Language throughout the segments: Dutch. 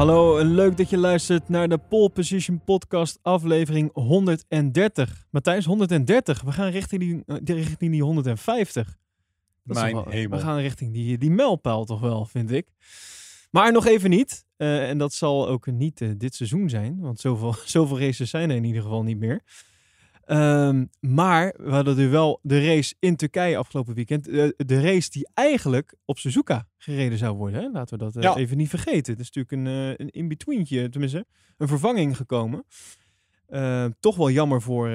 Hallo en leuk dat je luistert naar de Pole Position Podcast aflevering 130. Matthijs, 130. We gaan richting die, eh, richting die 150. Dat is Mijn toch wel- hemel. We gaan richting die, die mijlpaal toch wel, vind ik. Maar nog even niet. Eh, en dat zal ook niet eh, dit seizoen zijn. Want zoveel, zoveel races zijn er in ieder geval niet meer. Ehm, maar we hadden er wel de race in Turkije afgelopen weekend. Eh, de race die eigenlijk op Suzuka gereden zou worden. Hè? Laten we dat eh, Ja. even niet vergeten. Het is natuurlijk een, eh, een in-betweentje, tenminste een vervanging gekomen. Eh, toch wel jammer voor,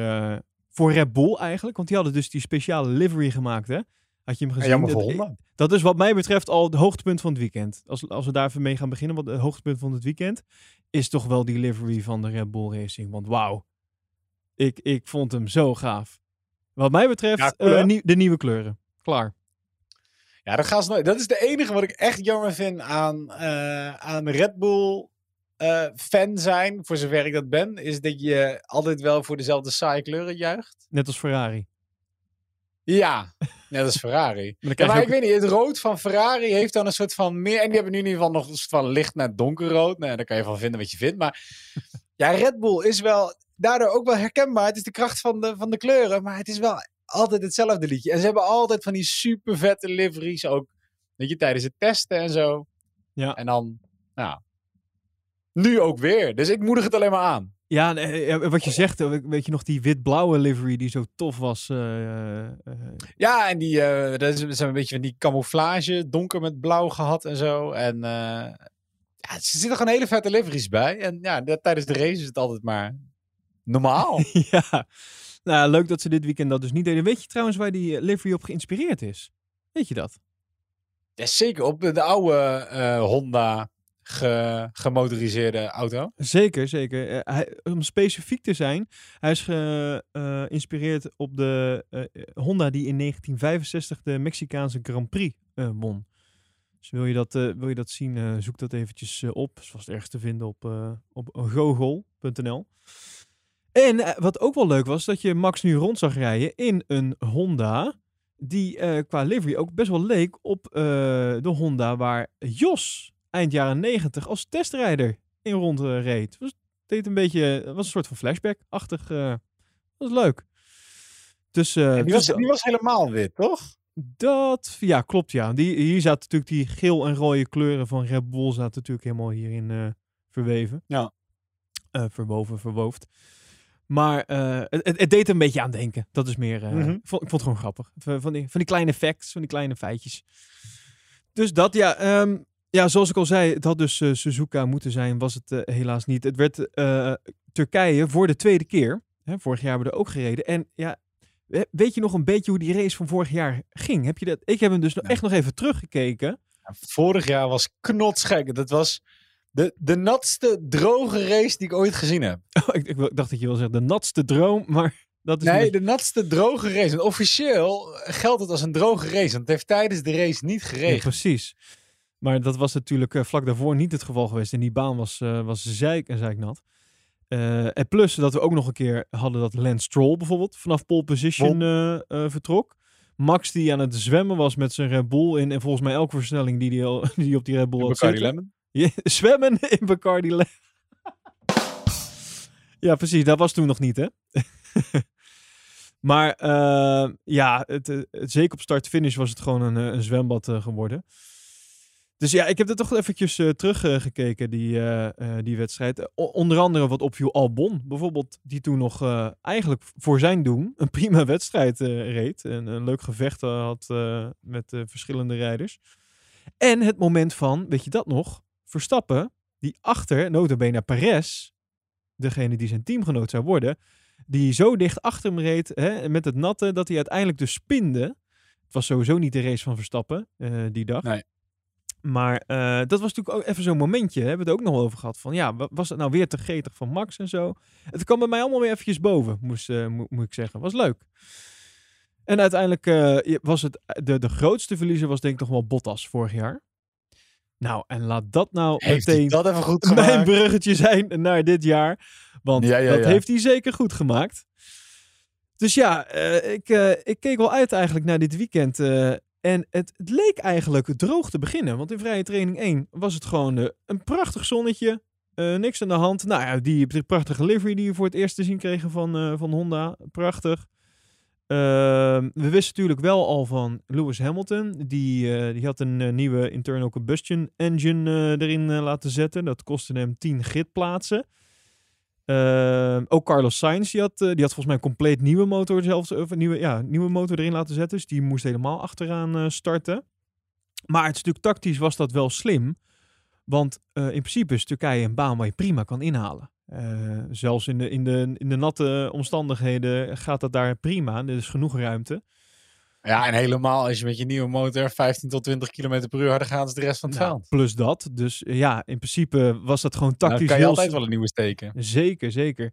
voor Red Bull eigenlijk. Want die hadden dus die speciale livery gemaakt hè. Had je hem En gezien? jammer voor Dat- Honda. dat is wat mij betreft al het hoogtepunt van het weekend. Als, als we daar even mee gaan beginnen, wat het hoogtepunt van het weekend is toch wel die livery van de Red Bull Racing. Want wauw, ik, ik vond hem zo gaaf. Wat mij betreft, Ja, cool, eh, nie- de nieuwe kleuren. Klaar. Ja, dat, gaan ze nooit. dat is de enige wat ik echt jammer vind aan, eh, aan Red Bull eh, fan zijn, voor zover ik dat ben, is dat je altijd wel voor dezelfde saaie kleuren juicht. Net als Ferrari. Ja, net als Ferrari. Maar Ja, ik weet niet, het rood van Ferrari heeft dan een soort van meer. En die hebben nu in ieder geval nog een soort van licht naar donkerrood. Nou, daar kan je van vinden wat je vindt. Maar ja, Red Bull is wel daardoor ook wel herkenbaar. Het is de kracht van de, van de kleuren, maar het is wel altijd hetzelfde liedje. En ze hebben altijd van die super vette liveries ook. Weet je, tijdens het testen en zo. Ja. En dan, nou, nu ook weer. Dus ik moedig het alleen maar aan. Ja, en, eh, wat je zegt, eh, weet je nog die wit-blauwe livery die zo tof was? eh, Ja, en die, eh dat is, een beetje van die camouflage, donker met blauw gehad en zo. En ja, er zitten gewoon hele vette liveries bij. En ja, dat, tijdens de race is het altijd maar normaal. ja, nou, leuk dat ze dit weekend dat dus niet deden. Weet je trouwens waar die eh, livery op geïnspireerd is? Weet je dat? ja, zeker op de, de oude eh, Honda ge- gemotoriseerde auto. Zeker, zeker. Eh, hij, om specifiek te zijn, hij is geïnspireerd op de Honda die in 1965 de Mexicaanse Grand Prix won. Dus wil je dat, wil je dat zien, zoek dat eventjes op. Is vast ergens te vinden op, op gogol.nl. En eh, wat ook wel leuk was, dat je Max nu rond zag rijden in een Honda die eh, qua livery ook best wel leek op eh, de Honda waar Jos eind jaren 90 als testrijder in rond eh, reed. Het was, deed een beetje, was een soort van flashback-achtig. dat was leuk. Dus, die, dus was, die was helemaal wit, toch? dat, ja, klopt ja. Die, hier zaten natuurlijk die geel en rode kleuren van Red Bull zaten natuurlijk helemaal hierin verweven. Ja. Verwoven, verwoofd. Maar eh, het, het, deed er een beetje aan denken. Dat is meer. eh, Mhm. ik, vond, ik vond het gewoon grappig. Van die, van die kleine facts, van die kleine feitjes. Dus dat, ja. ehm, ja, zoals ik al zei, het had dus eh, Suzuka moeten zijn, was het helaas niet. Het werd Turkije voor de tweede keer. Hè, vorig jaar hebben we er ook gereden. En ja, we- weet je nog een beetje hoe die race van vorig jaar ging? Heb je dat? Ik heb hem dus echt nog even teruggekeken. Ja, vorig jaar was knotsgek. Dat was de, de natste, droge race die ik ooit gezien heb. Oh, ik, ik dacht dat je wil zeggen de natste droom, maar dat is Nee, niet- de natste droge race. En officieel geldt het als een droge race. Want het heeft tijdens de race niet Ja, geregend. precies. Maar dat was natuurlijk eh, vlak daarvoor niet het geval geweest. En die baan was, eh was zeik en zeiknat. Eh en plus dat we ook nog een keer hadden dat Lance Stroll bijvoorbeeld vanaf pole position vertrok. Max die aan het zwemmen was met zijn Red Bull in. En volgens mij elke versnelling die hij die op die Red Bull had zitten. Lemon. Zwemmen in Bacardi Le- ja, precies. Dat was toen nog niet, hè? maar eh, ja, het, eh, het- zeker op start-finish was het gewoon een, eh, een zwembad geworden. Dus ja, ik heb er toch eventjes eh, teruggekeken, die, die wedstrijd. Onder andere wat opviel Albon, bijvoorbeeld, die toen nog eigenlijk voor zijn doen een prima wedstrijd reed. En een leuk gevecht had met verschillende rijders. En het moment van, weet je dat nog, Verstappen, die achter, notabene Perez, degene die zijn teamgenoot zou worden, die zo dicht achter hem reed hè, met het natte, dat hij uiteindelijk dus spinde. Het was sowieso niet de race van Verstappen eh, die dag. Nee. Maar eh, dat was natuurlijk ook even zo'n momentje, hè, hebben we het ook nog over gehad, van ja, wa- was het nou weer te gretig van Max en zo? Het kwam bij mij allemaal weer eventjes boven, moest, eh, mo- moet ik zeggen. Was leuk. En uiteindelijk was het, de, de grootste verliezer was denk ik toch wel Bottas vorig jaar. Nou, en laat dat nou Heeft meteen dat even goed mijn bruggetje zijn naar dit jaar. Want Ja, ja, dat heeft hij zeker goed gemaakt. Dus ja, eh, ik, eh, ik keek wel uit eigenlijk naar dit weekend. eh, En het, het leek eigenlijk droog te beginnen. Want in vrije training 1 was het gewoon een prachtig zonnetje. niks aan de hand. Nou ja, die, die prachtige livery die we voor het eerst te zien kregen van, van Honda. Prachtig. Ehm, we wisten natuurlijk wel al van Lewis Hamilton. Die, eh, die had een eh, nieuwe internal combustion engine eh, erin laten zetten. Dat kostte hem 10 gridplaatsen. Ehm, ook Carlos Sainz, die had, die had volgens mij een compleet nieuwe motor, zelfs, of nieuwe, ja, nieuwe motor erin laten zetten. Dus die moest helemaal achteraan starten. Maar het stuk tactisch was dat wel slim. Want in principe is Turkije een baan waar je prima kan inhalen. Eh, zelfs in de, in, de, in de natte omstandigheden gaat dat daar prima. Er is genoeg ruimte. Ja, en helemaal als je met je nieuwe motor 15 tot 20 km per uur harder gaat als de rest van het Nou, veld. plus dat. Dus eh, ja, in principe was dat gewoon Dan tactisch kan je heel altijd wel een nieuwe steken. Zeker, zeker.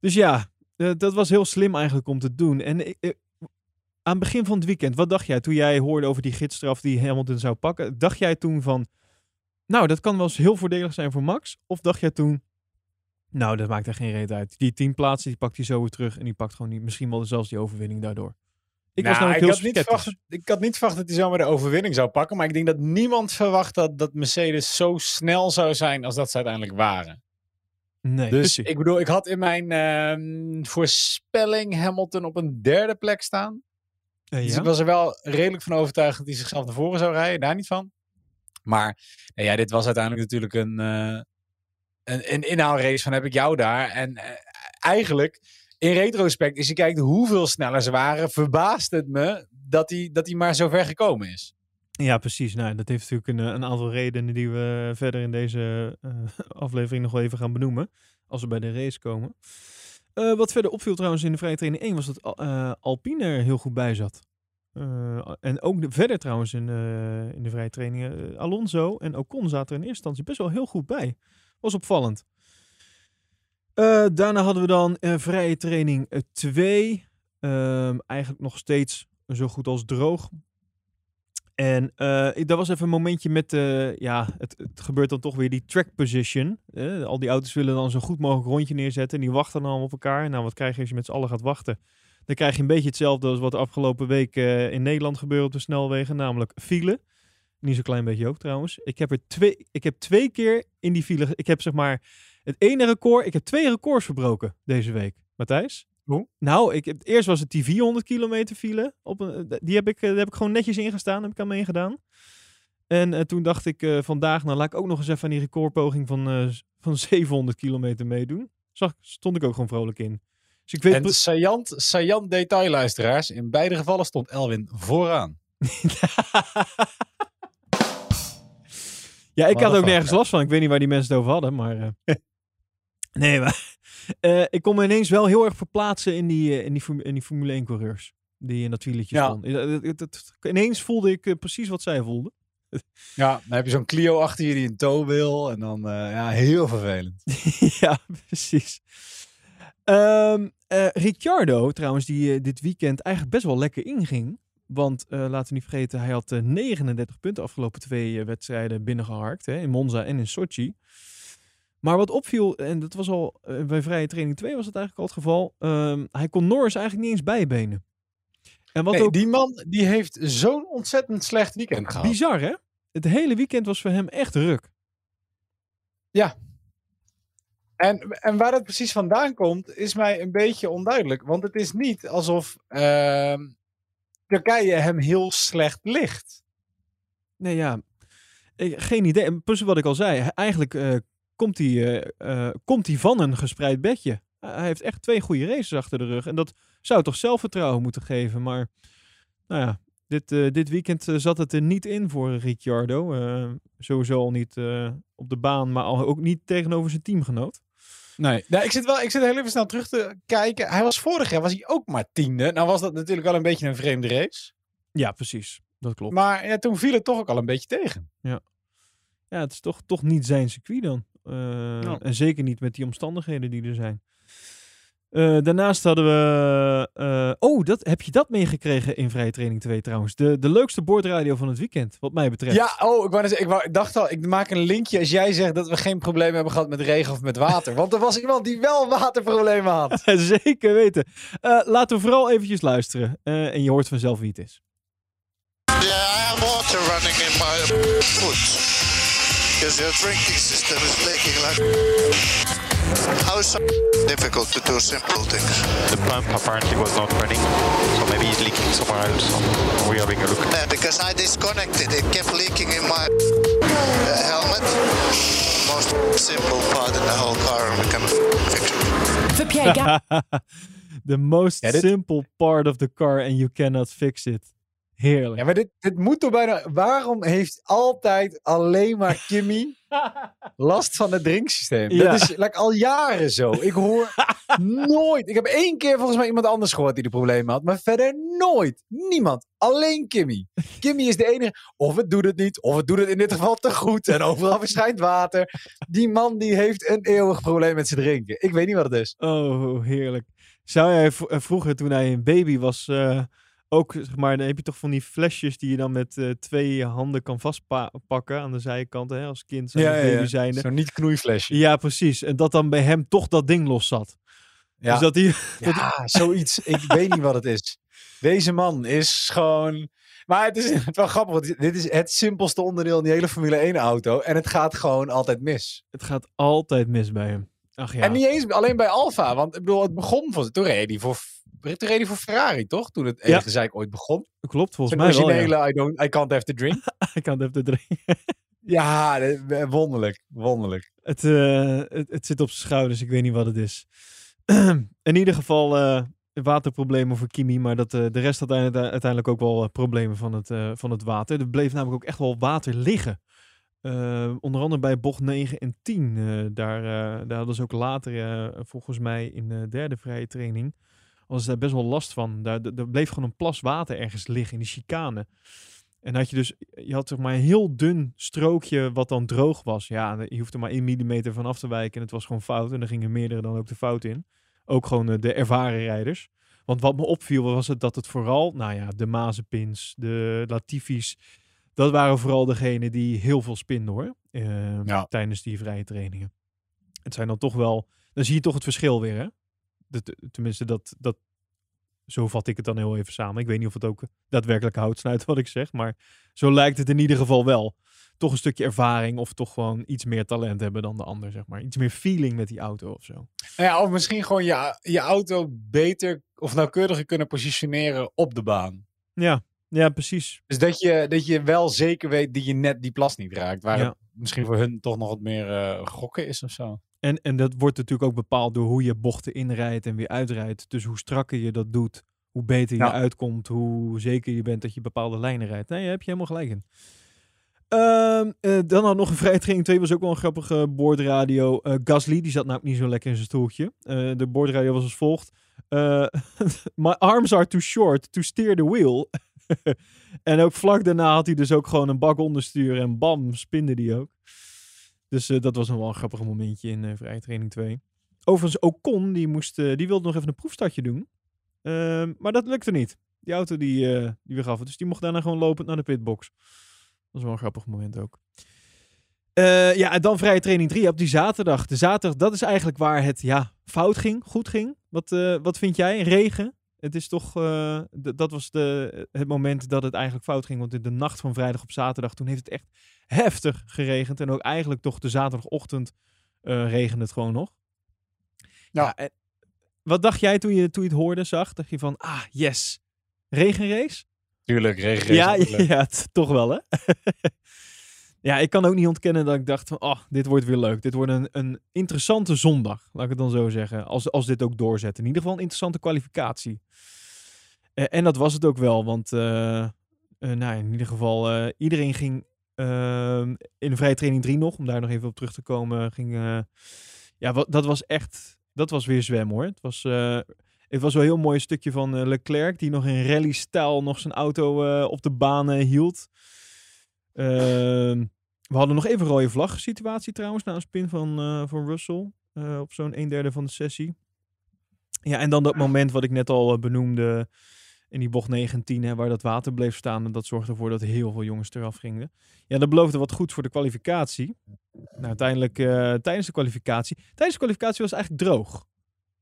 Dus ja, eh, dat was heel slim eigenlijk om te doen. En aan het begin van het weekend, wat dacht jij toen jij hoorde over die gidsstraf die Hamilton zou pakken? Dacht jij toen van, nou, dat kan wel eens heel voordelig zijn voor Max? Of dacht jij toen, nou, dat maakt er geen reet uit. Die tien plaatsen, die pakt hij zo weer terug en die pakt gewoon niet, misschien wel zelfs die overwinning daardoor. Ik was Nou, namelijk heel had niet sceptisch. verwacht, dat- ik had niet verwacht dat hij zomaar de overwinning zou pakken. Maar ik denk dat niemand verwacht dat, dat Mercedes zo snel zou zijn als dat ze uiteindelijk waren. Nee, Dus precies. ik bedoel, ik had in mijn ehm, voorspelling Hamilton op een derde plek staan. Eh, Dus ja? ik was er wel redelijk van overtuigd dat hij zichzelf naar voren zou rijden. Daar niet van. Maar nou ja, dit was uiteindelijk natuurlijk een, eh een, inhaalrace van heb ik jou daar. En eh, eigenlijk, in retrospect, als je kijkt hoeveel sneller ze waren, verbaast het me dat hij, dat hij maar zo ver gekomen is. Ja, precies. Nou, dat heeft natuurlijk een, eh, een aantal redenen die we verder in deze eh, aflevering nog even gaan benoemen. Als we bij de race komen. Wat verder opviel trouwens in de vrije training 1 was dat Al- Alpine er heel goed bij zat. En ook de- verder trouwens in, in de vrije trainingen. Alonso en Ocon zaten er in eerste instantie best wel heel goed bij. Was opvallend. Eh, daarna hadden we dan eh, vrije training 2. eigenlijk nog steeds zo goed als droog. En eh dat was even een momentje met, eh, ja, het, het gebeurt dan toch weer die track position. Eh, al die auto's willen dan zo goed mogelijk rondje neerzetten. En die wachten dan op elkaar. Nou, wat krijg je als je met z'n allen gaat wachten? Dan krijg je een beetje hetzelfde als wat de afgelopen week eh, in Nederland gebeurde op de snelwegen. Namelijk file. Niet zo'n klein beetje ook trouwens. Ik heb er twee, ik heb twee keer in die file, ik heb zeg maar het ene record, ik heb twee records verbroken deze week. Matthijs? Hoe? Nou, ik heb, eerst was het die 400 kilometer file. Op een, die heb ik, eh, daar heb ik gewoon netjes ingestaan, heb ik aan meegedaan. En eh, toen dacht ik eh, vandaag, nou laat ik ook nog eens even aan die recordpoging van, eh, van 700 kilometer meedoen. Zag, stond ik ook gewoon vrolijk in. Dus ik weet En saillant, saillant detailluisteraars, in beide gevallen stond Elwin vooraan. ja, ik had ook nergens last van. Ik weet niet waar die mensen het over hadden, maar... eh, nee, maar... eh, ik kon me ineens wel heel erg verplaatsen in die, eh, in die, in die Formule 1-coureurs. Die in dat wieletje Ja. stonden. Ineens voelde ik precies wat zij voelden. Ja, dan heb je zo'n Clio achter je die een tow wil. En dan, ja, heel vervelend. ja, precies. Eh, Ricciardo, trouwens, die dit weekend eigenlijk best wel lekker inging. Want eh, laten we niet vergeten, hij had eh, 39 punten afgelopen twee eh, wedstrijden binnengeharkt. Hè, in Monza en in Sochi. Maar wat opviel, en dat was al eh, bij vrije training 2 was het eigenlijk al het geval. ehm, hij kon Norris eigenlijk niet eens bijbenen. En wat Nee, ook Die man die heeft zo'n ontzettend slecht weekend gehad. bizar, hè? Het hele weekend was voor hem echt ruk. En, en waar dat precies vandaan komt, is mij een beetje onduidelijk. Want het is niet alsof ehm, Turkije hem heel slecht ligt. Nee, ja. Geen idee. En plus wat ik al zei, eigenlijk eh, komt, hij, eh, eh, komt van een gespreid bedje. Hij heeft echt twee goede races achter de rug. En dat zou toch zelfvertrouwen moeten geven. Maar nou ja, dit, dit weekend zat het er niet in voor Ricciardo. Sowieso al niet op de baan, maar ook niet tegenover zijn teamgenoot. Nee. nou, ik, zit wel, ik zit heel even snel terug te kijken. Hij was vorig jaar was hij ook maar tiende. Nou was dat natuurlijk wel een beetje een vreemde race. Ja, precies. Dat klopt. Maar ja, toen viel het toch ook al een beetje tegen. Ja, het is toch, toch niet zijn circuit dan. Eh, Ja. En zeker niet met die omstandigheden die er zijn. Eh, daarnaast hadden we... eh, oh, dat, heb je dat meegekregen in Vrije Training 2 trouwens? De, de leukste boordradio van het weekend, wat mij betreft. Ja, oh, ik, wou ik, wou, ik dacht al, ik maak een linkje als jij zegt dat we geen probleem hebben gehad met regen of met water. Want er was iemand die wel waterproblemen had. Zeker weten. Eh, laten we vooral eventjes luisteren. Eh, en je hoort vanzelf wie het is. Yeah, I have water running in my foot. Because your drinking system is leaking like. How is so difficult to do simple things? The pump apparently was not running, so maybe it's leaking somewhere else. So we're having a look. Yeah, because I disconnected, it kept leaking in my uh, helmet. Most simple part in the whole car, and we can fix it. Veux Pierre. The most simple part of the car and you cannot fix it. Heerlijk. Ja, maar dit, dit moet toch bijna... Waarom heeft altijd alleen maar Kimmy last van het drinksysteem? Ja. Dat is like, al jaren zo. Ik hoor nooit... Ik heb één keer volgens mij iemand anders gehoord die de problemen had. Maar verder nooit. Niemand. Alleen Kimmy. Kimmy is de enige... Of het doet het niet. Of het doet het in dit geval te goed. En overal verschijnt water. Die man die heeft een eeuwig probleem met zijn drinken. Ik weet niet wat het is. Oh, heerlijk. Zou jij eh, vroeger, toen hij een baby was, eh, ook, zeg maar, dan heb je toch van die flesjes die je dan met eh, twee handen kan vastpakken aan de zijkanten, hè, als kind zijn, als baby zijnde. Zo'n niet knoeiflesje. Ja, precies. En dat dan bij hem toch dat ding los zat. Ja. Dus dat hij... Ja, zoiets. Ik weet niet wat het is. Deze man is gewoon... Maar het is wel grappig, want dit is het simpelste onderdeel in die hele Formule 1 auto. En het gaat gewoon altijd mis. Het gaat altijd mis bij hem. Ach ja. En niet eens alleen bij Alfa. Want ik bedoel, het begon voor... Toen reed hij voor, reed hij voor Ferrari, toch? Toen het Ja. hele gezeik ooit begon. Klopt, volgens Zijn mij wel, ja. originele I, don't, I can't have to drink. Ik kan het even drinken. ja, eh, wonderlijk. Wonderlijk. Het, eh, het, het zit op zijn schouders, ik weet niet wat het is. In ieder geval eh, waterproblemen voor Kimi, maar dat, de rest had uite- uiteindelijk ook wel problemen van het, van het water. Er bleef namelijk ook echt wel water liggen. Onder andere bij bocht 9 en 10. eh, daar, daar hadden ze ook later, volgens mij in de derde vrije training, was daar best wel last van. Daar, er bleef gewoon een plas water ergens liggen in die chicane. En had je dus, je had zeg maar een heel dun strookje wat dan droog was. Ja, je hoeft er maar 1 millimeter van af te wijken en het was gewoon fout. En er gingen meerdere dan ook de fout in. Ook gewoon eh, de ervaren rijders. Want wat me opviel was het dat het vooral, nou ja, de Mazepins, de Latifis, dat waren vooral degenen die heel veel spinden hoor. eh, Ja. Tijdens die vrije trainingen. Het zijn dan toch wel, dan zie je toch het verschil weer hè. Tenminste, dat, dat, zo vat ik het dan heel even samen. Ik weet niet of het ook daadwerkelijk houdt snuit wat ik zeg, maar zo lijkt het in ieder geval wel. Toch een stukje ervaring of toch gewoon iets meer talent hebben dan de ander, zeg maar. Iets meer feeling met die auto of zo. Nou ja, of misschien gewoon je, je auto beter of nauwkeuriger kunnen positioneren op de baan. Ja, ja precies. Dus dat je, dat je wel zeker weet dat je net die plas niet raakt. Waar Ja. het misschien voor hun toch nog wat meer eh, gokken is of zo. En, en dat wordt natuurlijk ook bepaald door hoe je bochten inrijdt en weer uitrijdt. Dus hoe strakker je dat doet, hoe beter je Ja. uitkomt, hoe zeker je bent dat je bepaalde lijnen rijdt. Nee, daar heb je helemaal gelijk in. Ehm, eh, dan had nog een vrije training 2, was ook wel een grappige boordradio. Eh Gasly, die zat nou ook niet zo lekker in zijn stoeltje. Eh, de boordradio was als volgt. My arms are too short to steer the wheel. en ook vlak daarna had hij dus ook gewoon een bak onderstuur en bam, spinde die ook. Dus eh, dat was nog wel een grappig momentje in eh vrije training 2. Overigens, Ocon, die, moest, eh, die wilde nog even een proefstartje doen. Ehm, maar dat lukte niet. Die auto die, die weer gaf. Dus die mocht daarna gewoon lopend naar de pitbox. Dat was wel een grappig moment ook. Ja, en dan vrije training 3 op die zaterdag. De zaterdag, dat is eigenlijk waar het ja, fout ging, goed ging. Wat, wat vind jij? Regen? Het is toch, dat was de, het moment dat het eigenlijk fout ging. Want in de nacht van vrijdag op zaterdag, toen heeft het echt heftig geregend. En ook eigenlijk toch de zaterdagochtend eh regende het gewoon nog. Ja. en wat dacht jij toen je, toen je het hoorde, zag? Dacht je van, ah, yes, regenrace? Tuurlijk, regen. Ja, ja, toch wel hè. ja, ik kan ook niet ontkennen dat ik dacht van, oh, dit wordt weer leuk. Dit wordt een, een interessante zondag, laat ik het dan zo zeggen. Als, als dit ook doorzet. In ieder geval een interessante kwalificatie. Eh, en dat was het ook wel, want eh, eh, nou, in ieder geval, eh, iedereen ging in de vrije training 3 nog, om daar nog even op terug te komen, ging, eh, ja, wat, dat was echt, dat was weer zwem hoor. Het was, eh, het was wel een heel mooi stukje van eh, Leclerc, die nog in rally-stijl nog zijn auto op de baan eh, hield. Ehm, we hadden nog even een rode vlag situatie trouwens, na een spin van, van Russell. op zo'n een derde van de sessie. Ja, en dan dat moment wat ik net al benoemde in die bocht 19, hè, waar dat water bleef staan. En dat zorgde ervoor dat heel veel jongens eraf gingen. Ja, dat beloofde wat goed voor de kwalificatie. Nou, uiteindelijk eh, tijdens de kwalificatie. Tijdens de kwalificatie was het eigenlijk droog.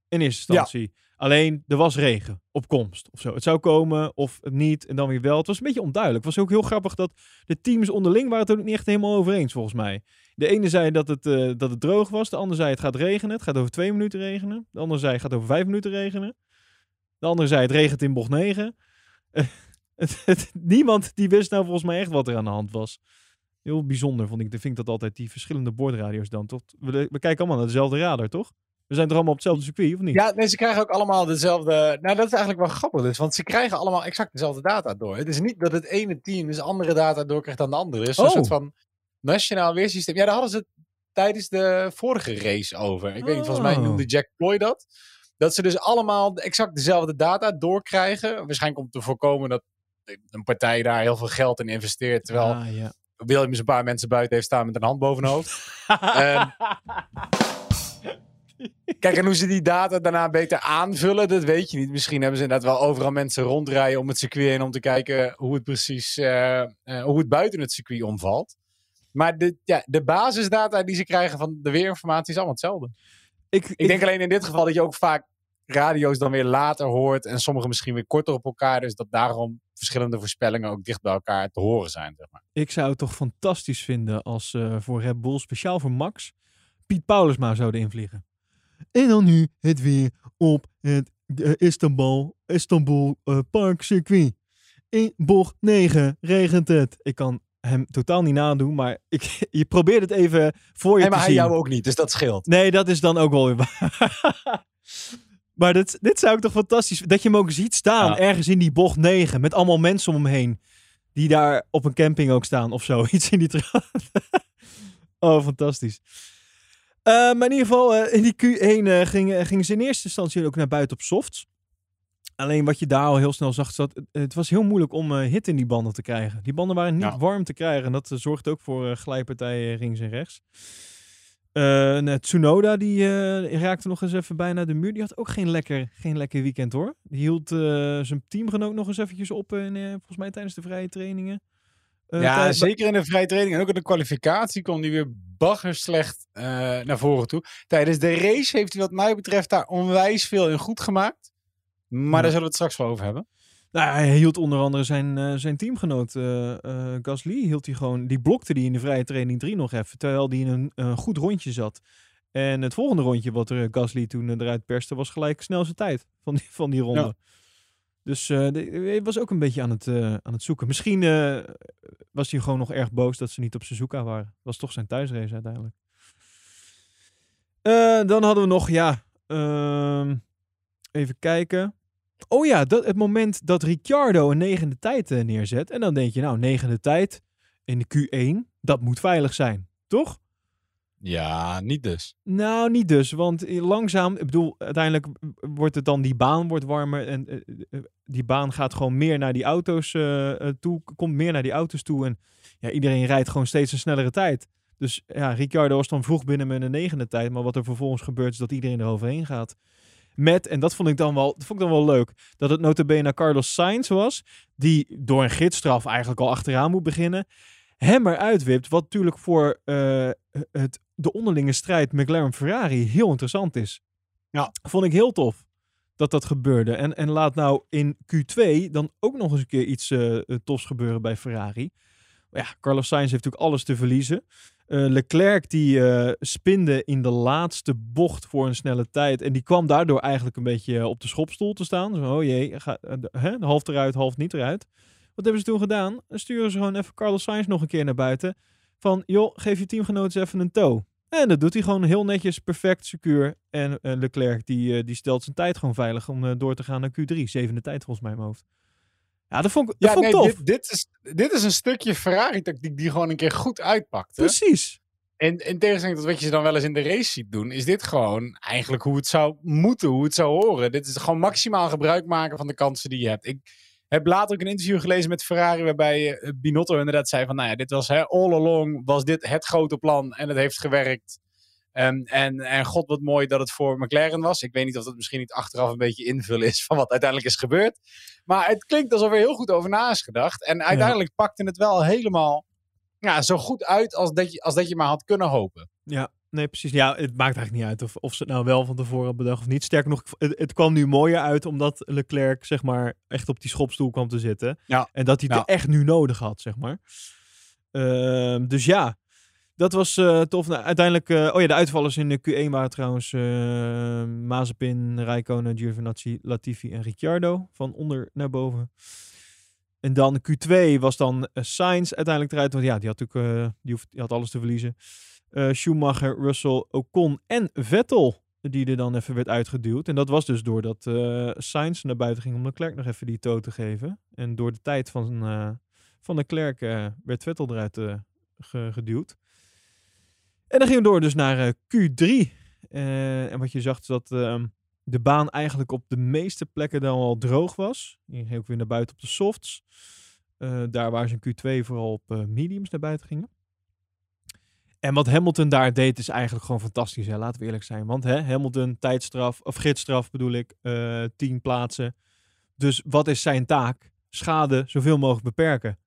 In eerste Ja. instantie. Alleen, er was regen op komst of zo. Het zou komen of het niet en dan weer wel. Het was een beetje onduidelijk. Het was ook heel grappig dat de teams onderling waren het ook niet echt helemaal over eens, volgens mij. De ene zei dat het, eh, dat het droog was. De andere zei het gaat regenen. Het gaat over twee minuten regenen. De andere zei het gaat over vijf minuten regenen. De andere zei het regent in bocht 9. het, het- niemand die wist nou volgens mij echt wat er aan de hand was. Heel bijzonder vond ik. Ik vind dat altijd die verschillende boordradio's dan. Toch? We, we kijken allemaal naar dezelfde radar, toch? We zijn toch allemaal op hetzelfde circuit, of niet? Ja, nee, ze krijgen ook allemaal dezelfde. Nou, dat is eigenlijk wel grappig. Dus, want ze krijgen allemaal exact dezelfde data door. Het is niet dat het ene team dus andere data doorkrijgt dan de andere. Er is een Oh. soort van nationaal weersysteem. Ja, daar hadden ze het tijdens de vorige race over. Ik weet niet, volgens mij Oh. noemde Jack Ploy dat. Dat ze dus allemaal exact dezelfde data doorkrijgen. Waarschijnlijk om te voorkomen dat een partij daar heel veel geld in investeert. Terwijl Ah, ja. Williams een paar mensen buiten heeft staan met een hand boven hun hoofd. Ehm, Kijk, en hoe ze die data daarna beter aanvullen, dat weet je niet. Misschien hebben ze inderdaad wel overal mensen rondrijden om het circuit heen om te kijken hoe het precies, eh, eh, hoe het buiten het circuit omvalt. Maar de, ja, de basisdata die ze krijgen van de weerinformatie is allemaal hetzelfde. Ik, Ik denk alleen in dit geval dat je ook vaak radio's dan weer later hoort en sommige misschien weer korter op elkaar. Dus dat daarom verschillende voorspellingen ook dicht bij elkaar te horen zijn. Zeg maar. Ik zou het toch fantastisch vinden als eh, voor Red Bull, speciaal voor Max, Piet Paulusma zouden invliegen. En dan nu het weer op het eh, Istanbul, Istanbul eh, Park circuit. In bocht 9 regent het. Ik kan hem totaal niet nadoen, maar ik, je probeert het even voor je te maar hij zien. jou ook niet, dus dat scheelt. Nee, dat is dan ook wel weer waar. maar dit, dit zou ik toch fantastisch... Dat je hem ook ziet staan, Ja. ergens in die bocht 9... met allemaal mensen om hem heen... die daar op een camping ook staan of zo. Iets in die trant. oh, fantastisch. Eh, maar in ieder geval, eh, in die Q1 eh, gingen, gingen ze in eerste instantie ook naar buiten op softs. Alleen wat je daar al heel snel zag, zat, het, was heel moeilijk om eh hit in die banden te krijgen. Die banden waren niet Ja. warm te krijgen. En dat eh, zorgde ook voor eh, glijpartijen links en rechts. En, Tsunoda, die raakte nog eens even bijna de muur. Die had ook geen lekker, geen lekker weekend hoor. Die hield zijn teamgenoot nog eens eventjes op, in, eh, volgens mij tijdens de vrije trainingen. Ja, zeker in de vrije training en ook in de kwalificatie kwam hij weer baggerslecht eh naar voren toe. Tijdens de race heeft hij wat mij betreft daar onwijs veel in goed gemaakt. Maar daar zullen we het straks wel over hebben. Nou, hij hield onder andere zijn, eh, zijn teamgenoot eh eh, Gasly, hield hij gewoon, die blokte die in de vrije training 3 nog even, terwijl die in een, een goed rondje zat. En het volgende rondje wat er Gasly toen eruit perste, was gelijk snelste tijd van die, van die ronde. Ja. Dus hij was ook een beetje aan het, aan het zoeken. Misschien was hij gewoon nog erg boos dat ze niet op Suzuka waren. was toch zijn thuisrace uiteindelijk. Dan hadden we nog, ja, ehm, even kijken. Oh ja, dat, het moment dat Ricciardo een negende tijd eh, neerzet. En dan denk je, nou, negende tijd in de Q1, dat moet veilig zijn. Toch? Ja, niet dus. Nou, niet dus. Want langzaam, ik bedoel, uiteindelijk wordt het dan, die baan wordt warmer. En eh, eh, die baan gaat gewoon meer naar die auto's toe. Komt meer naar die auto's toe. En ja, iedereen rijdt gewoon steeds een snellere tijd. Dus ja, Ricciardo was dan vroeg binnen met een negende tijd. Maar wat er vervolgens gebeurt, is dat iedereen eroverheen gaat. Met, en dat vond ik dan wel, dat vond ik dan wel leuk, dat het notabene Carlos Sainz was, die door een gidsstraf eigenlijk al achteraan moet beginnen, hem eruit wipt, wat natuurlijk voor eh, het, de onderlinge strijd McLaren-Ferrari heel interessant is. Ja. Vond ik heel tof dat dat gebeurde. En, en laat nou in Q2 dan ook nog eens een keer iets eh, eh, tofs gebeuren bij Ferrari. Maar ja, Carlos Sainz heeft natuurlijk alles te verliezen. Eh, Leclerc die eh, spinde in de laatste bocht voor een snelle tijd. En die kwam daardoor eigenlijk een beetje eh, op de schopstoel te staan. Zo, oh jee, ga, hè, half eruit, half niet eruit. Wat hebben ze toen gedaan? Sturen ze gewoon even Carlos Sainz nog een keer naar buiten. Van, joh, geef je teamgenoot eens even een toe. En dat doet hij gewoon heel netjes, perfect, secuur. En Leclerc die, die stelt zijn tijd gewoon veilig om door te gaan naar Q3. Zevende tijd volgens mij in mijn hoofd. Ja, dat vond ik, dat Ja, vond ik tof. dit, dit, is, dit is een stukje Ferrari-tactiek die gewoon een keer goed uitpakte. Precies. En in tegenstelling tot wat je ze dan wel eens in de race ziet doen, is dit gewoon eigenlijk hoe het zou moeten, hoe het zou horen. Dit is gewoon maximaal gebruik maken van de kansen die je hebt. Ik heb later ook een interview gelezen met Ferrari, waarbij eh, Binotto inderdaad zei van, nou ja, dit was hè, all along, was dit het grote plan en het heeft gewerkt. Ehm, en, en god wat mooi dat het voor McLaren was. Ik weet niet of dat misschien niet achteraf een beetje invullen is van wat uiteindelijk is gebeurd. Maar het klinkt alsof er heel goed over na is gedacht. En uiteindelijk pakte het wel helemaal ja, zo goed uit als dat, je, als dat je maar had kunnen hopen. Ja, nee, precies. Ja, het maakt eigenlijk niet uit of, of ze het nou wel van tevoren bedacht of niet. Sterker nog, het, het kwam nu mooier uit omdat Leclerc, zeg maar, echt op die schopstoel kwam te zitten. Ja. En dat hij het Ja. echt nu nodig had, zeg maar. Ehm, dus ja, dat was eh, tof. Nou, uiteindelijk, eh, oh ja, de uitvallers in de Q1 waren trouwens eh Mazepin, Räikkönen, Giovinazzi, Latifi en Ricciardo. Van onder naar boven. En dan Q2 was dan Sainz uiteindelijk eruit. Want ja, die had natuurlijk die, had alles te verliezen. Schumacher, Russell, Ocon en Vettel. Die er dan even werd uitgeduwd. En dat was dus doordat Sainz naar buiten ging om Leclerc nog even die toe te geven. En door de tijd van, van Leclerc werd Vettel eruit ge- geduwd. En dan gingen we door dus naar eh, Q3. Eh, en wat je zag is dat ehm, de baan eigenlijk op de meeste plekken dan al droog was. Je ging ook weer naar buiten op de softs. Eh, daar waar ze in Q2 vooral op mediums naar buiten gingen. En wat Hamilton daar deed is eigenlijk gewoon fantastisch. Hè? Laten we eerlijk zijn. Want hè, Hamilton, tijdstraf, of gidsstraf bedoel ik, 10 plaatsen. Dus wat is zijn taak? Schade zoveel mogelijk beperken.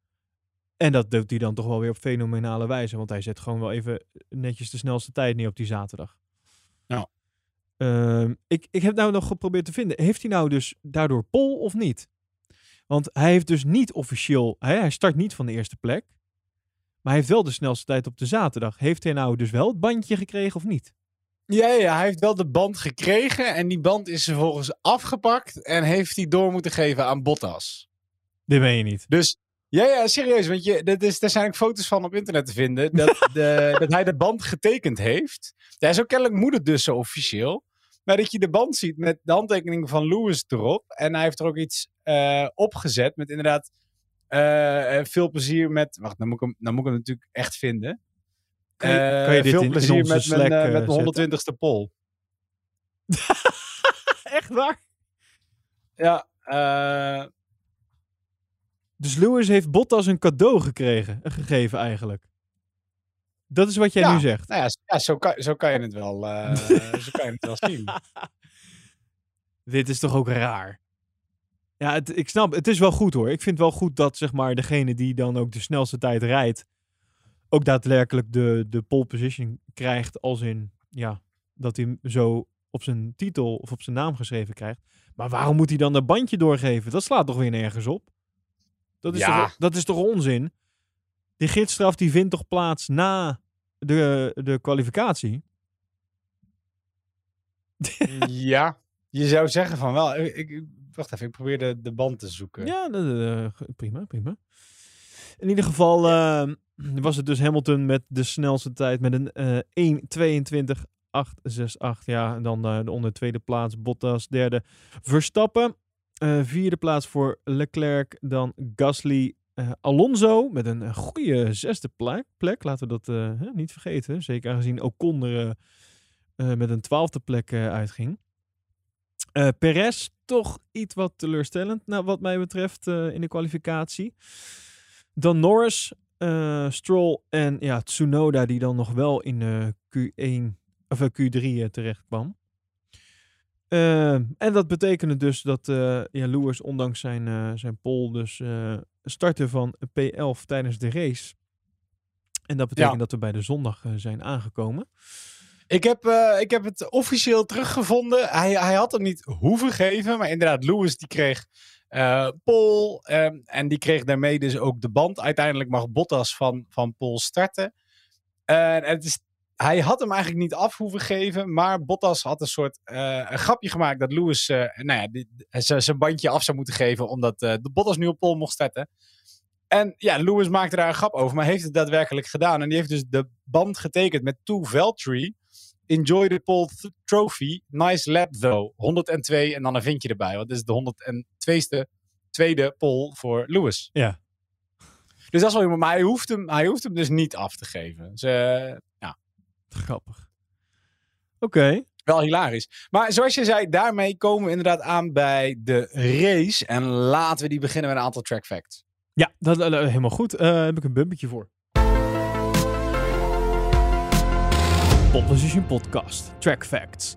En dat doet hij dan toch wel weer op fenomenale wijze. Want hij zet gewoon wel even netjes de snelste tijd neer op die zaterdag. Ja. Ehm, ik, ik heb nou nog geprobeerd te vinden. Heeft hij nou dus daardoor pol of niet? Want hij heeft dus niet officieel... Hij, hij start niet van de eerste plek. Maar hij heeft wel de snelste tijd op de zaterdag. Heeft hij nou dus wel het bandje gekregen of niet? Ja, ja, hij heeft wel de band gekregen en die band is vervolgens afgepakt en heeft hij door moeten geven aan Bottas. Dit weet je niet. Dus ja, ja, serieus, want je, dat is, daar zijn ook foto's van op internet te vinden, dat, de, dat hij de band getekend heeft. Ja, zo kennelijk moet het dus zo officieel. Maar dat je de band ziet met de handtekening van Lewis erop en hij heeft er ook iets eh, opgezet met inderdaad eh, eh, veel plezier met... Wacht, dan moet ik hem, dan moet ik hem natuurlijk echt vinden. Kan je- Eh, kan je dit veel in- in plezier met mijn, met mijn 120ste pol. Echt waar? Ja, eh, Dus Lewis heeft Bottas een cadeau gekregen, gegeven eigenlijk. Dat is wat jij Ja. nu zegt. nou ja, ja zo, kan, zo kan je het wel, eh, zo kan je het wel zien. Dit is toch ook raar? Ja, het, ik snap, het is wel goed hoor. Ik vind wel goed dat zeg maar degene die dan ook de snelste tijd rijdt, ook daadwerkelijk de, de pole position krijgt als in, ja, dat hij hem zo op zijn titel of op zijn naam geschreven krijgt. Maar waarom moet hij dan dat bandje doorgeven? Dat slaat toch weer nergens op? Dat is, Ja. toch, dat is toch onzin? Die gidsstraf die vindt toch plaats na de, de kwalificatie? ja, je zou zeggen van wel. Ik, ik- wacht even, ik probeer de, de band te zoeken. Ja, prima, prima. In ieder geval eh, was het dus Hamilton met de snelste tijd met een eh 1.22.868. Ja, en dan eh, de onder tweede plaats Bottas, derde Verstappen. Eh, vierde plaats voor Leclerc, dan Gasly, eh, Alonso met een goede zesde plek. plek. Laten we dat eh, niet vergeten. Zeker aangezien Ocon eh, eh, met een twaalfde plek eh, uitging. Eh Perez toch iets wat teleurstellend, nou, wat mij betreft, eh, in de kwalificatie. Dan Norris, eh, Stroll en ja, Tsunoda, die dan nog wel in eh, Q1 of eh, Q3 eh, terecht kwam. Eh, en dat betekende dus dat eh, ja, Lewis, ondanks zijn, eh, zijn pole, dus startte van P11 tijdens de race. En dat betekent Ja. dat we bij de zondag zijn aangekomen. Ik, heb, ik heb het officieel teruggevonden. Hij, hij had hem niet hoeven geven, maar inderdaad, Lewis die kreeg eh Pol ehm, en die kreeg daarmee dus ook de band. Uiteindelijk mag Bottas van, van Pol starten. En het is, hij had hem eigenlijk niet af hoeven geven, maar Bottas had een soort eh, een grapje gemaakt dat Lewis eh, nou ja, zijn bandje af zou moeten geven, omdat eh, de Bottas nu op Pol mocht starten. En ja, Lewis maakte daar een grap over, maar heeft het daadwerkelijk gedaan. En die heeft dus de band getekend met To Valtteri. Enjoy the pole trophy. Nice lap though. 102 en dan een vinkje erbij. Want dit is de 102ste tweede pole voor Lewis. Ja. Dus dat is wel. Maar hij hoeft hem, hij hoeft hem dus niet af te geven. Dus, eh, ja, Grappig. Oké. wel hilarisch. Maar zoals je zei, daarmee komen we inderdaad aan bij de race. En laten we die beginnen met een aantal track facts. Ja, dat, eh, helemaal goed. Eh, Daar heb ik een bumpertje voor. Pole Position Podcast. Track Facts.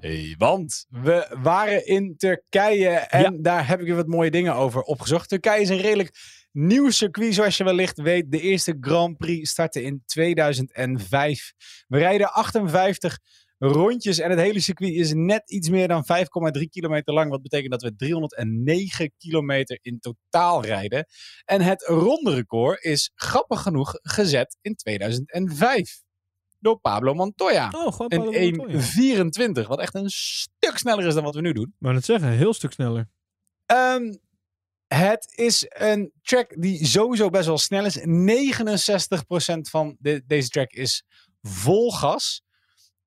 Hey, want we waren in Turkije en daar heb ik weer wat mooie dingen over opgezocht. Turkije is een redelijk Nieuw circuit, zoals je wellicht weet. De eerste Grand Prix startte in 2005. We rijden 58 rondjes en het hele circuit is net iets meer dan 5,3 kilometer lang. Wat betekent dat we 309 kilometer in totaal rijden. En het ronde record is grappig genoeg gezet in 2005. Door Pablo Montoya. Oh, gewoon In Pablo Montoya. 1.24, wat echt een stuk sneller is dan wat we nu doen. Maar het zeggen, een heel stuk sneller. Ehm, het is een track die sowieso best wel snel is. 69% van de, deze track is vol gas.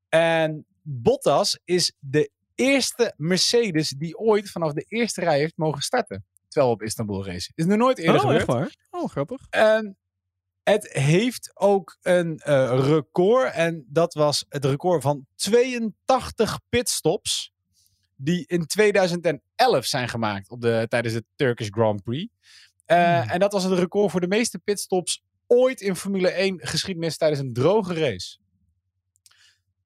En Bottas is de eerste Mercedes die ooit vanaf de eerste rij heeft mogen starten. Terwijl op Istanbul race. Is nog nooit eerder Oh, gebeurd. echt waar? Oh, grappig. En het heeft ook een eh, record. En dat was het record van 82 pitstops. Die in 2011 zijn gemaakt op de, tijdens de Turkish Grand Prix. Eh, Hmm. En dat was het record voor de meeste pitstops ooit in Formule 1 geschiedenis tijdens een droge race.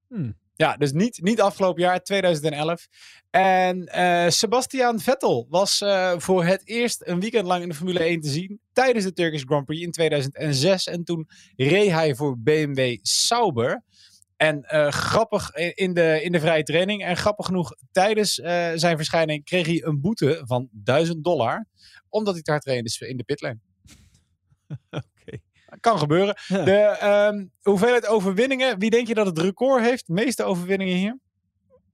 Hmm. Ja, dus niet, niet afgelopen jaar, 2011. En eh, Sebastian Vettel was eh, voor het eerst een weekend lang in de Formule 1 te zien. Tijdens de Turkish Grand Prix in 2006. En toen reed hij voor BMW Sauber. En eh, grappig in- de, in de vrije training. En grappig genoeg, tijdens eh, zijn verschijning kreeg hij een boete van 1000 dollar. Omdat hij hard reed in de, pitlane. Oké. Kan gebeuren. Ja. De ehm, hoeveelheid overwinningen. Wie denk je dat het record heeft? Meeste overwinningen hier?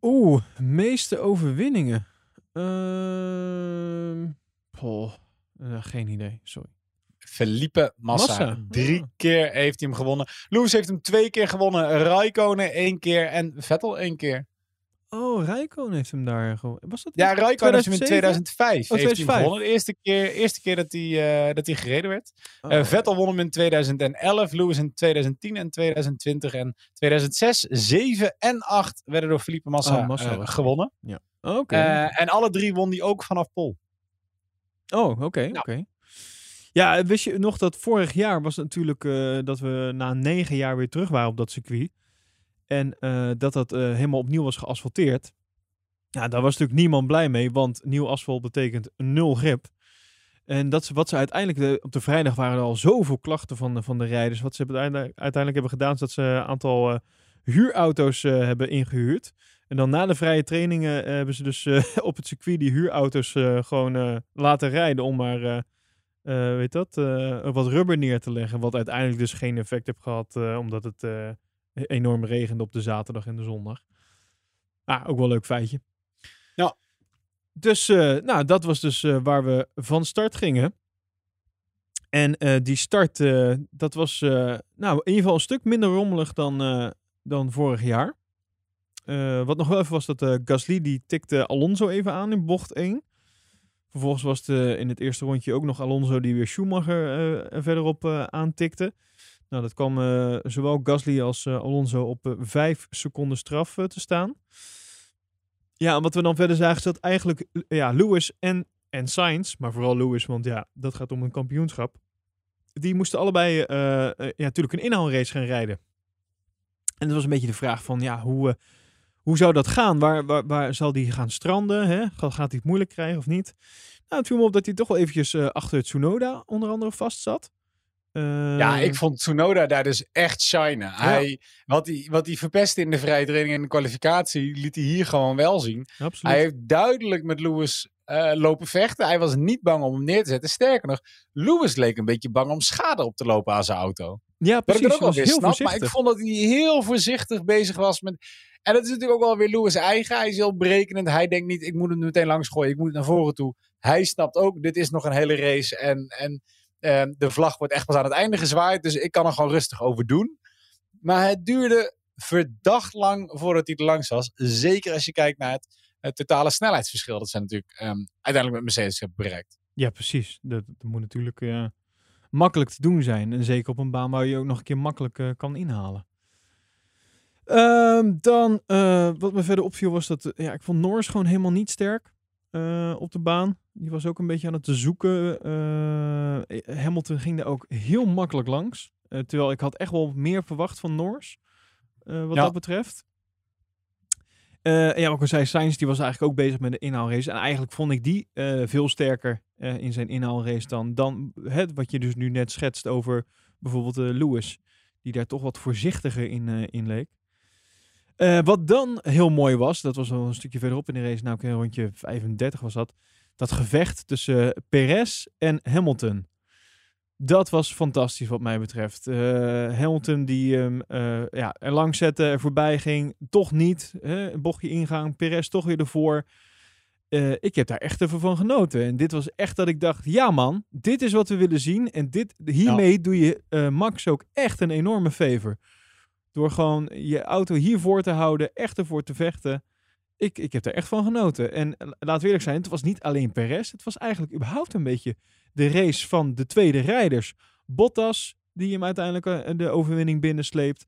Oeh, meeste overwinningen. Oh, eh, geen idee, sorry. Felipe Massa. Massa, Drie ja. keer heeft hij hem gewonnen. Lewis heeft hem twee keer gewonnen. Raikkonen één keer. En Vettel één keer. Oh, Rijkoon heeft hem daar gewoon. Was dat Ja, Raikkonen heeft hem in 2007? 2005 Oh, heeft hij 2005. gewonnen. De eerste keer, eerste keer dat, hij, eh, dat hij gereden werd. Oh. Eh, Vettel won hem in 2011. Lewis in 2010 en 2020. En 2006, 7 en 8 werden door Felipe Massa, Oh, Massa eh, gewonnen. Oké. Eh, en alle drie won hij ook vanaf Pol. Oh, oké, oké. Ja, wist je nog dat vorig jaar was natuurlijk eh, dat we na negen jaar weer terug waren op dat circuit. En eh, dat dat eh, helemaal opnieuw was geasfalteerd. Ja, daar was natuurlijk niemand blij mee, want nieuw asfalt betekent nul grip. En dat ze, wat ze uiteindelijk, de, op de vrijdag waren er al zoveel klachten van, van de rijders. Wat ze uiteindelijk, hebben gedaan, is dat ze een aantal huurauto's hebben ingehuurd. En dan na de vrije trainingen hebben ze dus op het circuit die huurauto's gewoon laten rijden om maar, eh, weet dat, eh, wat rubber neer te leggen. Wat uiteindelijk dus geen effect heeft gehad, eh, omdat het enorm regende op de zaterdag en de zondag. Ah, ook wel een leuk feitje. Ja. Dus, nou, dat was dus waar we van start gingen. En die start, dat was nou, in ieder geval een stuk minder rommelig dan, dan vorig jaar. Wat nog wel even was dat Gasly, die tikte Alonso even aan in bocht 1. Vervolgens was het eh, in het eerste rondje ook nog Alonso die weer Schumacher eh, er verderop eh, aantikte. Nou, dat kwam zowel Gasly als Alonso op vijf seconden straf te staan. Ja, en wat we dan verder zagen is dat eigenlijk ja, Lewis en, en Sainz, maar vooral Lewis, want ja, dat gaat om een kampioenschap. Die moesten allebei ja, natuurlijk een inhaalrace gaan rijden. En dat was een beetje de vraag van, ja, hoe, hoe zou dat gaan? Waar, waar, waar zal die gaan stranden? Hè? Gaat, hij het moeilijk krijgen of niet? Nou, het viel me op dat hij toch wel eventjes eh, achter het Tsunoda onder andere vast zat. Eh, Ja, ik vond Tsunoda daar dus echt shinen. Hij, wat, hij, wat hij verpestte in de vrije training en de kwalificatie, liet hij hier gewoon wel zien. absoluut. Hij heeft duidelijk met Lewis eh, lopen vechten. Hij was niet bang om hem neer te zetten. Sterker nog, Lewis leek een beetje bang om schade op te lopen aan zijn auto. Ja, precies. ik er ook wel heel snap, maar ik vond dat hij heel voorzichtig bezig was met... En dat is natuurlijk ook wel weer Lewis eigen. Hij is heel berekenend. Hij denkt niet, ik moet hem meteen langs gooien. Ik moet naar voren toe. Hij snapt ook, dit is nog een hele race. En, en eh, de vlag wordt echt pas aan het einde gezwaaid. Dus ik kan er gewoon rustig over doen. Maar het duurde verdacht lang voordat hij er langs was. Zeker als je kijkt naar het, het totale snelheidsverschil. Dat ze natuurlijk ehm, uiteindelijk met Mercedes hebben bereikt. Ja, precies. Dat, dat moet natuurlijk eh, makkelijk te doen zijn. En zeker op een baan waar je ook nog een keer makkelijk eh, kan inhalen. Ehm, dan, eh, wat me verder opviel was dat, eh, ja, ik vond Norris gewoon helemaal niet sterk op de baan. Die was ook een beetje aan het zoeken. Hamilton ging daar ook heel makkelijk langs. Terwijl ik had echt wel meer verwacht van Norris, wat Ja. dat betreft. Ja, ik al zei, Sainz die was eigenlijk ook bezig met de inhaalrace. En eigenlijk vond ik die veel sterker eh, in zijn inhaalrace dan, dan het, wat je dus nu net schetst over bijvoorbeeld eh, Lewis, die daar toch wat voorzichtiger in, eh, in leek. Wat dan heel mooi was, dat was wel een stukje verderop in de race, nou een rondje 35 was dat, dat gevecht tussen Perez en Hamilton. Dat was fantastisch wat mij betreft. Hamilton die ja, er langs zette, er voorbij ging. Toch niet. Hè, een bochtje ingang. Perez toch weer ervoor. Eh, ik heb daar echt even van genoten. En dit was echt dat ik dacht, ja man, dit is wat we willen zien. En dit, hiermee doe je eh, Max ook echt een enorme favor. Door gewoon je auto hiervoor te houden, echt ervoor te vechten. Ik, ik heb er echt van genoten. En eh, laat eerlijk zijn, het was niet alleen Perez. Het was eigenlijk überhaupt een beetje de race van de tweede rijders. Bottas, die hem uiteindelijk de overwinning binnensleept.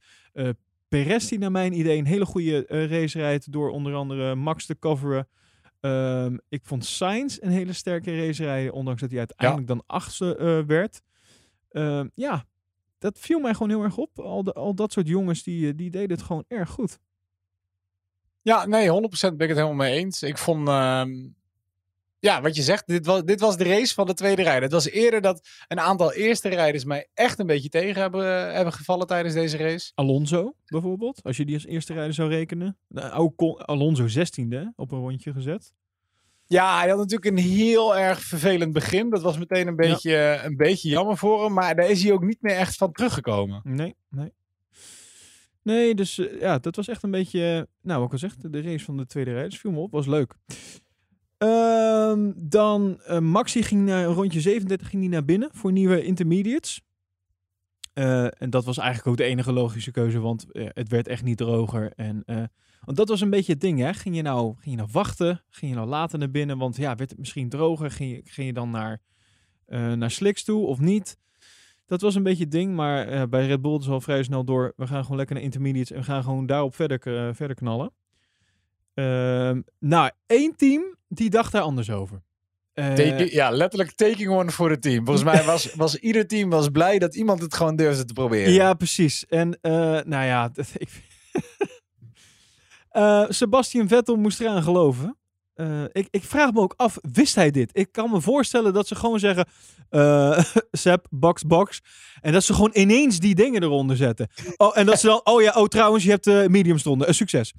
Perez, die naar mijn idee een hele goede race rijdt. Door onder andere Max te coveren. Ehm, ik vond Sainz een hele sterke race rijden. Ondanks dat hij uiteindelijk dan achtste eh, werd. Ehm, ja, dat viel mij gewoon heel erg op. Al, de, al dat soort jongens, die, eh, die deden het gewoon erg goed. Ja, nee, 100% ben ik het helemaal mee eens. Ik vond, ehm, ja, wat je zegt, dit was, dit was de race van de tweede rijder. Het was eerder dat een aantal eerste rijders mij echt een beetje tegen hebben, hebben gevallen tijdens deze race. Alonso bijvoorbeeld, als je die als eerste rijder zou rekenen. Nou, ook Alonso 16e op een rondje gezet. Ja, hij had natuurlijk een heel erg vervelend begin. Dat was meteen een beetje, een beetje jammer voor hem. Maar daar is hij ook niet meer echt van teruggekomen. Nee, nee. Nee, dus eh, ja, dat was echt een beetje, eh, nou, wat ik al zeg, de race van de tweede rijders viel me op, was leuk. Ehm, dan eh, Maxi ging naar rondje 37 ging die naar binnen voor nieuwe intermediates. Eh, en dat was eigenlijk ook de enige logische keuze, want eh, het werd echt niet droger. En, want dat was een beetje het ding, hè? Ging je, nou, ging je nou wachten? Ging je nou later naar binnen? Want ja, werd het misschien droger? Ging je, ging je dan naar, naar Slicks toe of niet? Dat was een beetje het ding, maar bij Red Bull is al vrij snel door. We gaan gewoon lekker naar intermediates en we gaan gewoon daarop verder, verder knallen. Ehm, nou, één team die dacht daar anders over. Eh, Take- ja, letterlijk taking one voor het team. Volgens mij was, was ieder team was blij dat iemand het gewoon durfde te proberen. Ja, precies. En eh, nou ja, dat- ik... Eh, Sebastian Vettel moest eraan geloven. Ik, ik vraag me ook af, wist hij dit? Ik kan me voorstellen dat ze gewoon zeggen, Seb, box, box. En dat ze gewoon ineens die dingen eronder zetten. Oh, en dat ze dan, oh ja, oh trouwens, je hebt medium stonden. succes.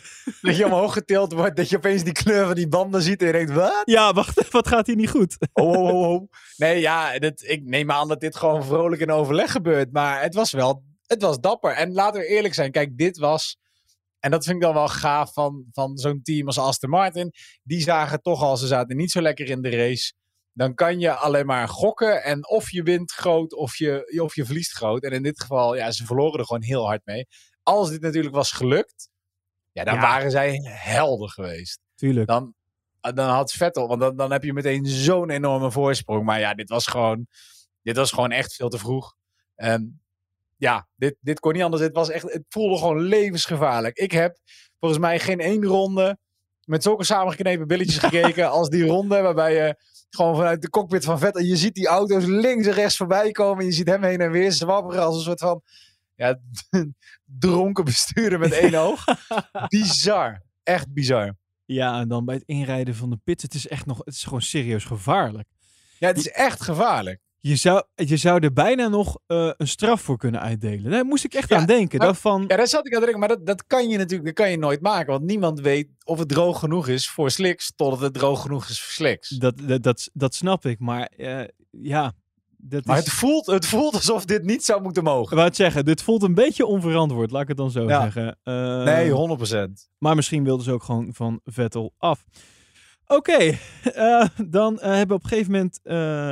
Dat je omhoog getild wordt, dat je opeens die kleur van die banden ziet en je denkt, wat? Ja, wacht, wat gaat hier niet goed? Oh, oh, oh, oh. Nee, ja, dit, ik neem aan dat dit gewoon vrolijk in overleg gebeurt. Maar het was wel, het was dapper. En laten we eerlijk zijn, kijk, dit was... En dat vind ik dan wel gaaf van, van zo'n team als Aston Martin. Die zagen toch al, ze zaten niet zo lekker in de race. Dan kan je alleen maar gokken. En of je wint groot, of je, of je verliest groot. En in dit geval, ja, ze verloren er gewoon heel hard mee. Als dit natuurlijk was gelukt, ja, dan Ja. waren zij helder geweest Tuurlijk. dan, dan had Vettel, want dan, dan heb je meteen zo'n enorme voorsprong. Maar ja, dit was gewoon, dit was gewoon echt veel te vroeg. En ja, dit, dit kon niet anders. Het, was echt, het voelde gewoon levensgevaarlijk. Ik heb volgens mij geen één ronde met zulke samengeknepen billetjes gekeken als die ronde waarbij je gewoon vanuit de cockpit van Vettel, je ziet die auto's links en rechts voorbij komen. Je ziet hem heen en weer zwabberen als een soort van ja, dronken bestuurder met één oog. Bizar. Echt bizar. Ja, en dan bij het inrijden van de pits, het is echt nog, het is gewoon serieus gevaarlijk. Ja, het is echt gevaarlijk. Je zou, je zou er bijna nog eh, een straf voor kunnen uitdelen. Daar moest ik echt Ja, aan denken. maar- dat van, Ja, daar zat ik aan te denken. Maar dat, dat kan je natuurlijk dat kan je nooit maken. Want niemand weet of het droog genoeg is voor Slicks. Totdat het droog genoeg is voor Slicks. dat, dat, dat, dat snap ik. Maar eh, ja, dat Maar is... het voelt, het voelt alsof dit niet zou moeten Ik mogen. wou het zeggen, dit voelt een beetje onverantwoord, laat ik het dan zo Ja. zeggen. Eh, Nee, 100%. Maar misschien wilden ze ook gewoon van Vettel af. Oké, eh, dan eh, hebben we op een gegeven moment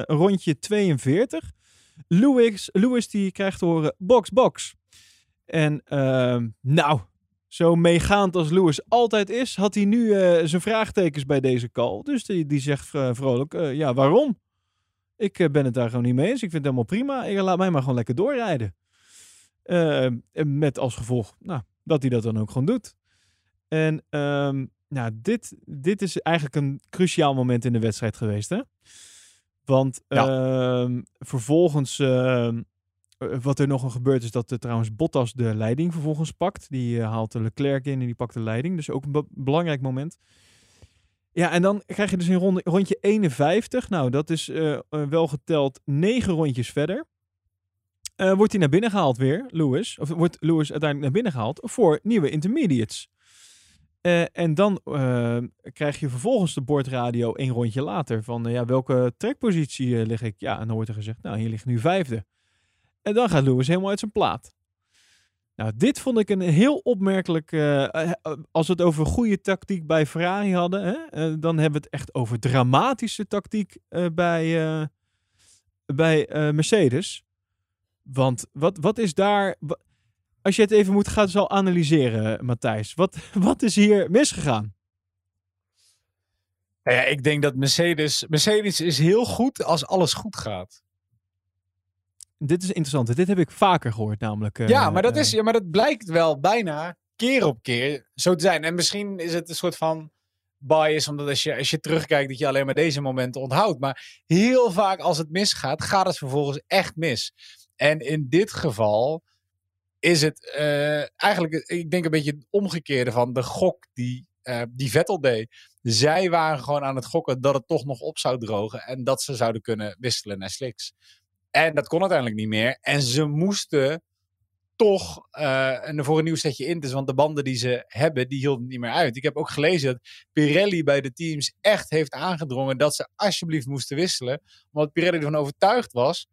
rondje 42. Lewis, Lewis die krijgt te horen box, box. En ehm, nou, zo meegaand als Lewis altijd is, had hij nu zijn vraagtekens bij deze call. Dus die, die zegt vrolijk, ja, waarom? Ik eh, ben het daar gewoon niet mee eens. Ik vind het helemaal prima. Ik, laat mij maar gewoon lekker doorrijden. Eh, met als gevolg nou, dat hij dat dan ook gewoon doet. En ehm, nou, dit, dit is eigenlijk een cruciaal moment in de wedstrijd geweest, hè? Want ehm, vervolgens, ehm, eh, wat er nog gebeurt, is dat trouwens Bottas de leiding vervolgens pakt. Die eh, haalt de Leclerc in en die pakt de leiding. Dus ook een be- belangrijk moment. Ja, en dan krijg je dus ronde, rondje 51. Nou, dat is eh, eh, wel geteld negen rondjes verder. Eh, wordt hij naar binnen gehaald weer, Lewis. Of wordt Lewis uiteindelijk naar binnen gehaald voor nieuwe intermediates. En dan krijg je vervolgens de bordradio één rondje later. Van ja, welke trekpositie lig ik? Ja, en dan wordt er gezegd, nou, hier ligt nu vijfde. En dan gaat Lewis helemaal uit zijn plaat. Nou, dit vond ik een heel opmerkelijk. eh, eh, als we het over goede tactiek bij Ferrari hadden, hè, eh, dan hebben we het echt over dramatische tactiek eh, bij, eh, bij eh, Mercedes. Want wat, wat is daar. Als je het even moet gaan zal analyseren, Matthijs. Wat, wat is hier misgegaan? Nou ja, ik denk dat Mercedes... Mercedes is heel goed als alles goed gaat. Dit is interessant. Dit heb ik vaker gehoord, namelijk. eh, ja, maar dat eh, is, ja, maar dat blijkt wel bijna keer op keer zo te zijn. En misschien is het een soort van bias, omdat als je, als je terugkijkt dat je alleen maar deze momenten onthoudt. Maar heel vaak als het misgaat, gaat het vervolgens echt mis. En in dit geval is het eh, eigenlijk, ik denk een beetje het omgekeerde van de gok die, eh, die Vettel deed. Zij waren gewoon aan het gokken dat het toch nog op zou drogen en dat ze zouden kunnen wisselen naar slicks. En dat kon uiteindelijk niet meer. En ze moesten toch en voor een nieuw setje in. Dus want de banden die ze hebben, die hielden niet meer uit. Ik heb ook gelezen dat Pirelli bij de teams echt heeft aangedrongen dat ze alsjeblieft moesten wisselen. Omdat Pirelli ervan overtuigd was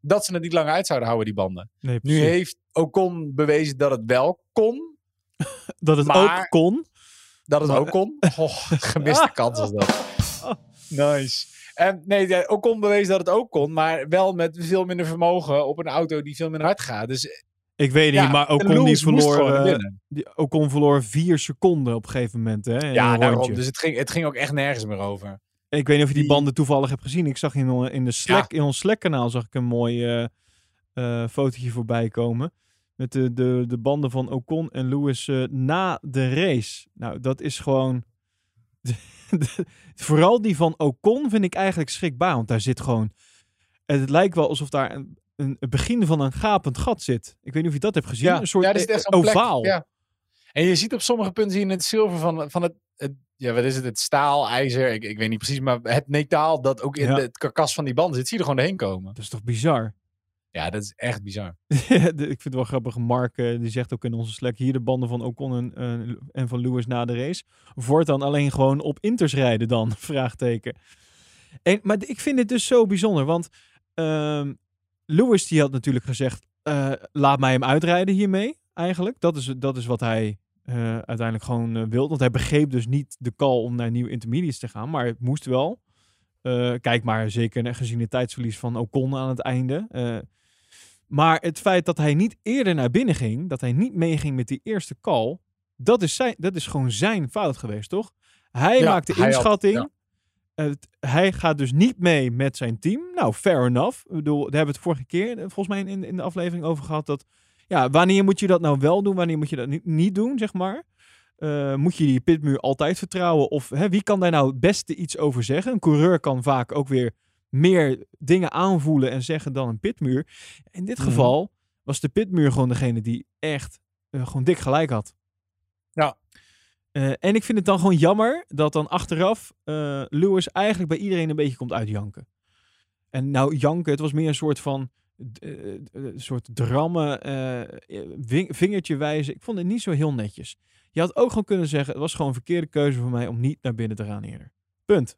dat ze het niet langer uit zouden houden, die banden. Nee, Nu heeft Ocon bewezen dat het wel kon. dat het maar- ook kon. Dat het Maar- ook kon. Oh, gemiste kans was dat. Nice. En nee, ja, Ocon bewezen dat het ook kon, maar wel met veel minder vermogen op een auto die veel minder hard gaat. Dus Ik weet niet, ja, maar Ocon die verloor, eh, die, Ocon verloor vier seconden op een gegeven moment. Hè, Ja, daarom. Dus het ging, het ging ook echt nergens meer over. Ik weet niet of je die Die- banden toevallig hebt gezien. Ik zag in, on- in, de Slack, in ons Slack-kanaal zag ik een mooi eh eh, fotootje voorbij komen. Met de, de, de banden van Ocon en Lewis eh, na de race. Nou, dat is gewoon... Vooral die van Ocon vind ik eigenlijk schrikbaar. Want daar zit gewoon... Het lijkt wel alsof daar een, een, het begin van een gapend gat zit. Ik weet niet of je dat hebt gezien. een soort ja, dat is eh, echt plek, ovaal. Ja. En je ziet op sommige punten je het zilver van, van het, het, ja, wat is het, het staal, ijzer, ik, ik weet niet precies, maar het metaal dat ook in Ja. de, het karkas van die band zit, zie je er gewoon heen komen. Dat is toch bizar? Ja, dat is echt bizar. Ik vind het wel grappig. Mark eh, die zegt ook in onze Slack hier de banden van Ocon en, eh, en van Lewis na de race. Voortaan alleen gewoon op inters rijden dan? Vraagteken. En, maar ik vind het dus zo bijzonder, want ehm, Lewis die had natuurlijk gezegd, eh, laat mij hem uitrijden hiermee eigenlijk. Dat is, dat is wat hij uiteindelijk gewoon wilde. Want hij begreep dus niet de call om naar nieuwe intermediates te gaan, maar het moest wel. Kijk maar, zeker gezien het tijdsverlies van Ocon aan het einde. Maar het feit dat hij niet eerder naar binnen ging, dat hij niet meeging met die eerste call, dat is, zijn, dat is gewoon zijn fout geweest, toch? Hij Ja, maakt de hij had- inschatting. ja. Het- hij gaat dus niet mee met zijn team. Nou, fair enough. Ik bedoel, daar hebben we het vorige keer eh, volgens mij in, in de aflevering over gehad. Dat, ja, wanneer moet je dat nou wel doen? Wanneer moet je dat niet, niet doen, zeg maar? Eh, moet je die pitmuur altijd vertrouwen? Of hè, wie kan daar nou het beste iets over zeggen? Een coureur kan vaak ook weer meer dingen aanvoelen en zeggen dan een pitmuur. In dit Mhm. geval was de pitmuur gewoon degene die echt eh, gewoon dik gelijk had. Ja. Eh, en ik vind het dan gewoon jammer dat dan achteraf eh, Lewis eigenlijk bij iedereen een beetje komt uitjanken. En nou, janken, het was meer een soort van een soort drammen, ving- vingertje wijzen. Ik vond het niet zo heel netjes. Je had ook gewoon kunnen zeggen, het was gewoon een verkeerde keuze voor mij om niet naar binnen te gaan eerder. Punt.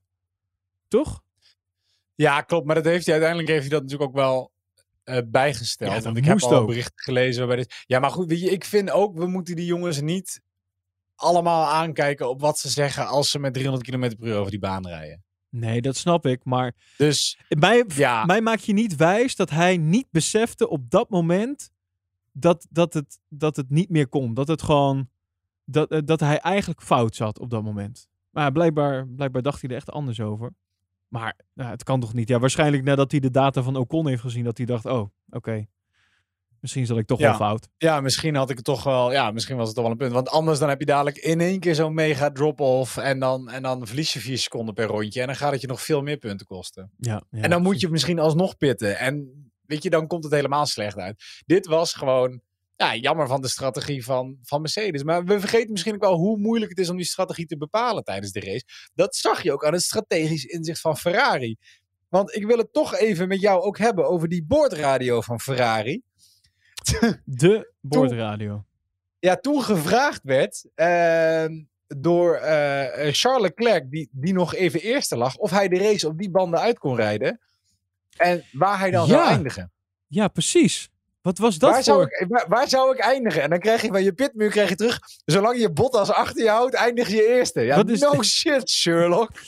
Toch? Ja, klopt. Maar dat heeft hij uiteindelijk heeft hij dat natuurlijk ook wel eh, bijgesteld. Ja, Want ik heb moest al ook. berichten gelezen waarbij dit... Ja, maar goed, weet je, ik vind ook, we moeten die jongens niet allemaal aankijken op wat ze zeggen als ze met 300 km per uur over die baan rijden. Nee, dat snap ik. Maar Dus mij, ja, mij maak je niet wijs dat hij niet besefte op dat moment dat, dat, het, dat het niet meer kon. Dat het gewoon. Dat, eh, dat hij eigenlijk fout zat op dat moment. Maar blijkbaar, blijkbaar dacht hij er echt anders over. Maar nou, het kan toch niet? Ja, waarschijnlijk nadat hij de data van Ocon heeft gezien, dat hij dacht: oh, oké. Misschien zat ik toch Ja. wel fout. ja, misschien had ik het toch wel... Ja, misschien was het toch wel een punt. Want anders dan heb je dadelijk in één keer zo'n mega drop-off. En dan, en dan verlies je vier seconden per rondje. En dan gaat het je nog veel meer punten kosten. Ja, ja, en dan moet je misschien alsnog pitten. En weet je, dan komt het helemaal slecht uit. Dit was gewoon ja, jammer van de strategie van, van Mercedes. Maar we vergeten misschien ook wel hoe moeilijk het is om die strategie te bepalen tijdens de race. Dat zag je ook aan het strategisch inzicht van Ferrari. Want ik wil het toch even met jou ook hebben over die boordradio van Ferrari. De boordradio. Ja, toen gevraagd werd ehm, door eh, Charles Leclerc, die, die nog even eerste lag, of hij de race op die banden uit kon rijden. En waar hij dan zou eindigen. Ja, precies. Wat was dat Waar voor... zou, ik, waar, waar zou ik eindigen? En dan krijg je van je pitmuur krijg je terug. Zolang je Bottas achter je houdt, eindig je eerste. Ja, Wat is no dit? shit, Sherlock.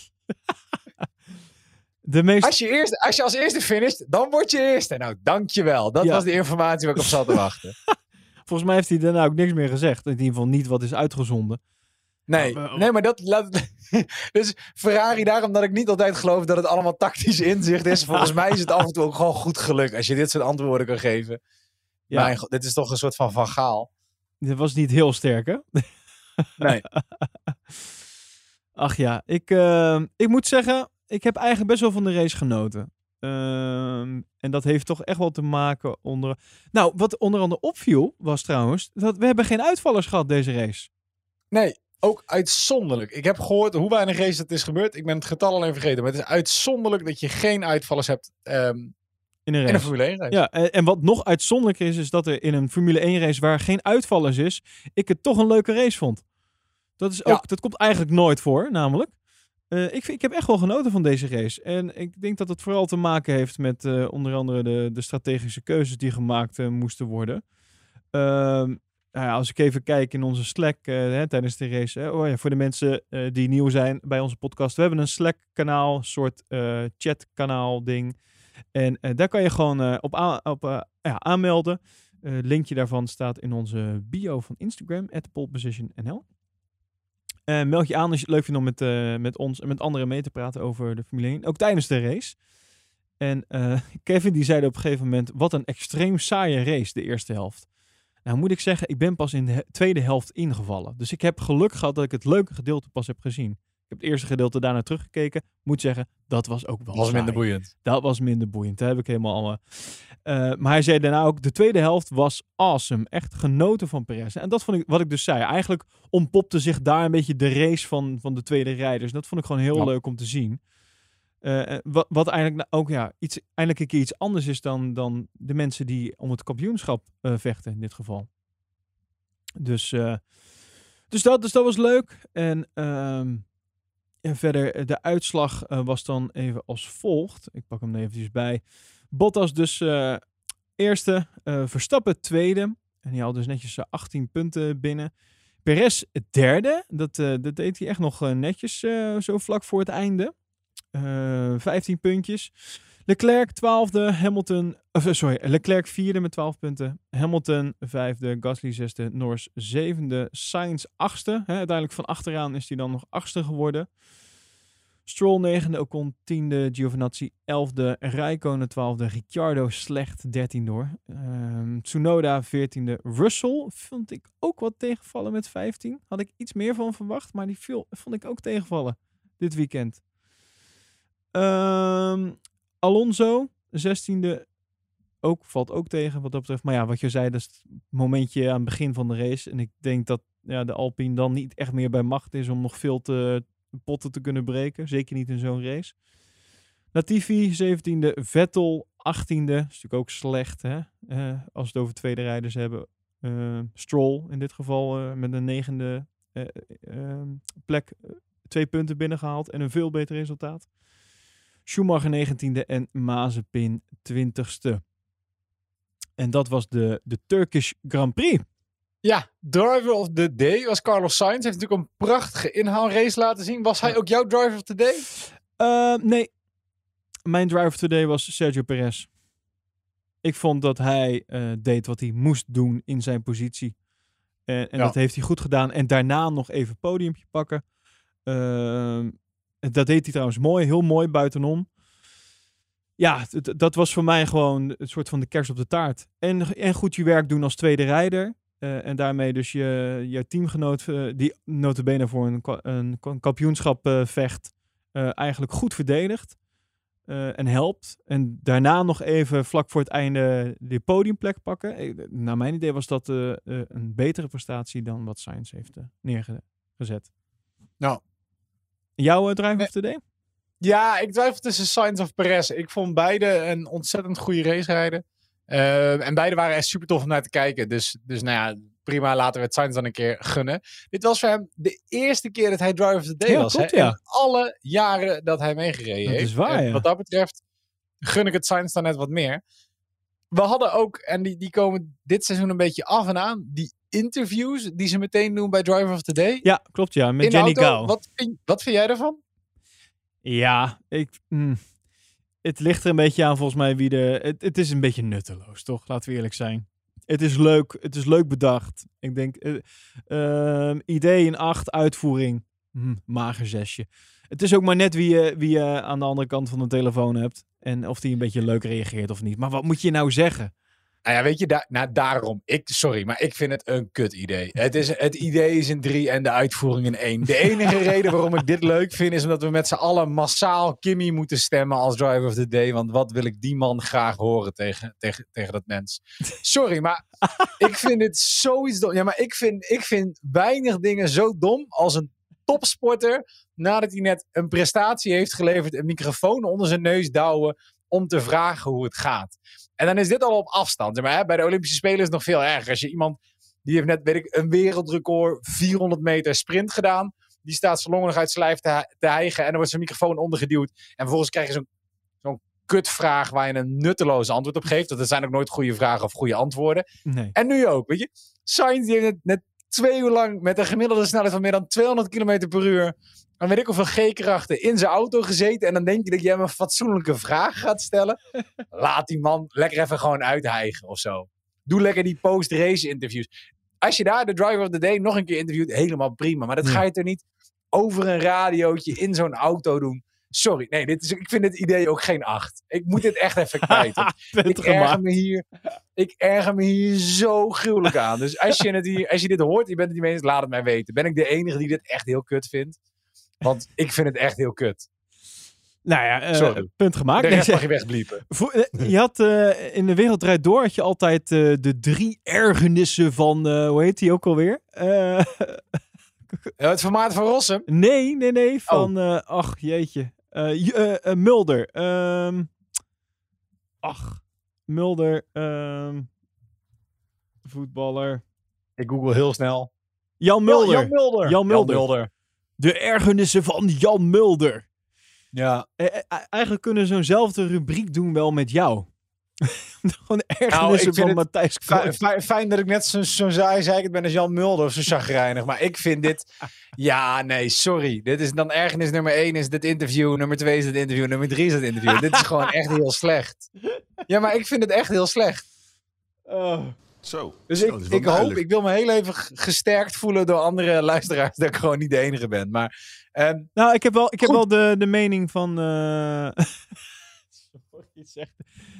De meest... Als je, eerst, als je als eerste finisht, dan word je eerste. Nou, dankjewel. Dat Ja. was de informatie waar ik op zat te wachten. Volgens mij heeft hij daarna ook niks meer gezegd. In ieder geval niet wat is uitgezonden. Nee, Nou, nee maar dat... Laat, dus Ferrari, daarom dat ik niet altijd geloof dat het allemaal tactisch inzicht is. Volgens mij is het af en toe ook gewoon goed geluk als je dit soort antwoorden kan geven. Ja, Mijn dit is toch een soort van van gaal. dit was niet heel sterk, hè? Nee. Ach ja, ik, eh, ik moet zeggen, ik heb eigenlijk best wel van de race genoten. Ehm, en dat heeft toch echt wel te maken onder... Nou, wat onder andere opviel was trouwens, dat we hebben geen uitvallers gehad deze race. Nee, ook uitzonderlijk. Ik heb gehoord hoe weinig race het is gebeurd. Ik ben het getal alleen vergeten. Maar het is uitzonderlijk dat je geen uitvallers hebt ehm, In een in race. een Formule 1 race. Ja, en, en wat nog uitzonderlijker is, is dat er in een Formule 1 race waar geen uitvallers is, ik het toch een leuke race vond. Dat, is ook, Ja. dat komt eigenlijk nooit voor, namelijk. Eh, ik, vind, ik heb echt wel genoten van deze race. En ik denk dat het vooral te maken heeft met eh, onder andere de, de strategische keuzes die gemaakt eh, moesten worden. Ehm, nou ja, als ik even kijk in onze Slack hè, tijdens de race. Hè, oh ja, voor de mensen die nieuw zijn bij onze podcast. We hebben een Slack-kanaal, een soort chat-kanaal ding. En eh, daar kan je gewoon eh, op, op eh, ja, aanmelden. Linkje daarvan staat in onze bio van Instagram, @polepositionnl. Eh meld je aan als je het leuk vindt om met, met ons en met anderen mee te praten over de Formule 1. Ook tijdens de race. En Kevin die zei op een gegeven moment, wat een extreem saaie race, de eerste helft. Nou moet ik zeggen, ik ben pas in de tweede helft ingevallen. Dus ik heb geluk gehad dat ik het leuke gedeelte pas heb gezien. Ik heb het eerste gedeelte daarna teruggekeken. Moet zeggen, dat was ook wel was saai. minder boeiend. Dat was minder boeiend. Dat heb ik helemaal allemaal. Eh, maar hij zei daarna ook, de tweede helft was awesome. Echt genoten van Perez. En dat vond ik, wat ik dus zei. Eigenlijk ontpopte zich daar een beetje de race van, van de tweede rijders. Dat vond ik gewoon heel Ja. leuk om te zien. Eh, eh, wat, wat eigenlijk nou ook ja, iets, eindelijk een keer iets anders is dan, dan de mensen die om het kampioenschap vechten in dit geval. Dus, dus, dat, dus dat was leuk. En ehm, en verder, eh, de uitslag eh, was dan even als volgt. Ik pak hem er eventjes bij. Bottas dus eh, eerste, Verstappen tweede. En die had dus netjes eh, 18 punten binnen. Perez derde. Dat, dat deed hij echt nog netjes zo vlak voor het einde. Eh 15 puntjes. Leclerc twaalfde, Hamilton, of, eh, sorry, Leclerc vierde met 12 punten. Hamilton vijfde, Gasly zesde, Norris zevende, Sainz achtste. Hè, uiteindelijk van achteraan is hij dan nog achtste geworden. Stroll negende, Ocon tiende, Giovinazzi elfde, Räikkönen twaalfde, Ricciardo slecht dertiende door. Ehm Tsunoda veertiende, Russell vond ik ook wat tegenvallen met 15. Had ik iets meer van verwacht, maar die viel, vond ik ook tegenvallen dit weekend. Ehm, Alonso, zestiende, ook, valt ook tegen wat dat betreft. Maar ja, wat je zei, dat is het momentje aan het begin van de race. En ik denk dat ja, de Alpine dan niet echt meer bij macht is om nog veel te, potten te kunnen breken. Zeker niet in zo'n race. Latifi, 17e. Vettel, 18e. is natuurlijk ook slecht, hè? Eh, als we het over tweede rijders hebben. Eh, Stroll in dit geval eh, met een negende eh, eh, plek. twee punten binnengehaald en een veel beter resultaat. Schumacher 19e en Mazepin 20ste. En dat was de, de Turkish Grand Prix. Ja, driver of the day was Carlos Sainz. Heeft natuurlijk een prachtige inhaalrace laten zien. Was hij ook jouw driver of the day? Eh, nee, mijn driver today was Sergio Perez. Ik vond dat hij eh, deed wat hij moest doen in zijn positie. En, en Ja. dat heeft hij goed gedaan. En daarna nog even podiumpje pakken. Dat deed hij trouwens mooi, heel mooi buitenom. Ja, dat was voor mij gewoon een soort van de kers op de taart. En, en goed je werk doen als tweede rijder. Eh, en daarmee dus je, je teamgenoot, eh, die notabene voor een, een, kampioenschap eh, vecht, eigenlijk goed verdedigd. eh, en helpt. En daarna nog even vlak voor het einde die podiumplek pakken. Naar mijn idee was dat een betere prestatie dan wat Sainz heeft neergezet. Nou. Jouw uh, drive of the day? Ja, ik twijfel tussen Sainz of Perez. Ik vond beide een ontzettend goede race rijden. Eh, en beide waren echt super tof om naar te kijken. Dus, dus nou ja, prima. Laten we het Sainz dan een keer gunnen. Dit was voor hem de eerste keer dat hij driver of the day Ja, was. klopt, hè? ja. In alle jaren dat hij meegereden Dat heeft. is waar, En ja. Wat dat betreft gun ik het Sainz dan net wat meer. We hadden ook, en die, die komen dit seizoen een beetje af en aan, die interviews die ze meteen doen bij Driver of the Day. Ja, klopt ja. Met in Jenny. Gao. Wat vind, wat vind jij ervan? Ja, ik, mm, het ligt er een beetje aan volgens mij wie de... Het, het is een beetje nutteloos, toch? Laten we eerlijk zijn. Het is leuk, het is leuk bedacht. Ik denk, eh, ehm, idee in acht, uitvoering, hm, mager zesje. Het is ook maar net wie je, wie je aan de andere kant van de telefoon hebt. En of die een beetje leuk reageert of niet. Maar wat moet je nou zeggen? Nou ja, weet je, daar, nou, daarom. Ik, sorry, maar ik vind het een kut idee. Het, is, het idee is in drie en de uitvoering in één. De enige reden waarom ik dit leuk vind, is omdat we met z'n allen massaal Kimmy moeten stemmen als driver of the day. Want wat wil ik die man graag horen tegen, tegen, tegen dat mens? Sorry, maar ik vind dit zoiets dom. Ja, maar ik vind, ik vind weinig dingen zo dom als een topsporter, nadat hij net een prestatie heeft geleverd, een microfoon onder zijn neus douwen om te vragen hoe het gaat. En dan is dit al op afstand. Maar, hè? Bij de Olympische Spelen is het nog veel erger. Als je iemand, die heeft net, weet ik, een wereldrecord 400 meter sprint gedaan. Die staat nog uit zijn lijf te, te hijgen. En dan wordt zijn microfoon ondergeduwd. En vervolgens krijg je zo'n zo'n kutvraag waar je een nutteloos antwoord op geeft. Dat zijn ook nooit goede vragen of goede antwoorden. Nee. En nu ook, weet je. Sainz die heeft net, net twee uur lang met een gemiddelde snelheid van meer dan 200 km per uur. En weet ik hoeveel G-krachten in zijn auto gezeten. En dan denk je dat jij hem een fatsoenlijke vraag gaat stellen. Laat die man lekker even gewoon uithijgen of zo. Doe lekker die post-race interviews. Als je daar de driver of the day nog een keer interviewt, helemaal prima. Maar dat ga je toch niet over een radiootje in zo'n auto doen. Sorry, nee, dit is, ik vind dit idee ook geen acht. Ik moet dit echt even kwijt. ik erger, me hier, ik erger me hier zo gruwelijk aan. Dus als je, het hier, als je dit hoort, je bent het niet mee eens, laat het mij weten. Ben ik de enige die dit echt heel kut vindt? Want ik vind het echt heel kut. Nou ja, eh, punt gemaakt. Nee, mag je wegbliepen. Eh, je had eh, in de wereld draait door had je altijd de drie ergernissen van hoe heet die ook alweer? Het formaat van Rossum. nee, nee, Oh. nee. Van eh, ach jeetje, Mulder. Ehm, ach, Mulder. ehm, voetballer. Ik google heel snel. Jan Mulder. Jan Mulder. Jan Mulder. De ergernissen van Jan Mulder. Ja. Eh, eh, eigenlijk kunnen we zo'nzelfde rubriek doen wel met jou. Gewoon de ergernissen Nou, vind van Matthijs Fijn, fijn- fijn dat ik net zo'n zo saai zei ik ben als Jan Mulder of zo chagrijnig. Maar ik vind dit... Ja, nee, sorry. Dit is dan ergernis nummer één is dit interview. Nummer twee is dit interview. Nummer drie is dit interview. dit is gewoon echt heel slecht. Ja, maar ik vind het echt heel slecht. Oh. Zo. Dus Zo, ik, ik hoop, duidelijk. ik wil me heel even gesterkt voelen door andere luisteraars dat ik gewoon niet de enige ben. Maar ehm, Nou, ik heb wel, ik heb Goed. wel de, de mening van. eh, Sorry, ik zeg-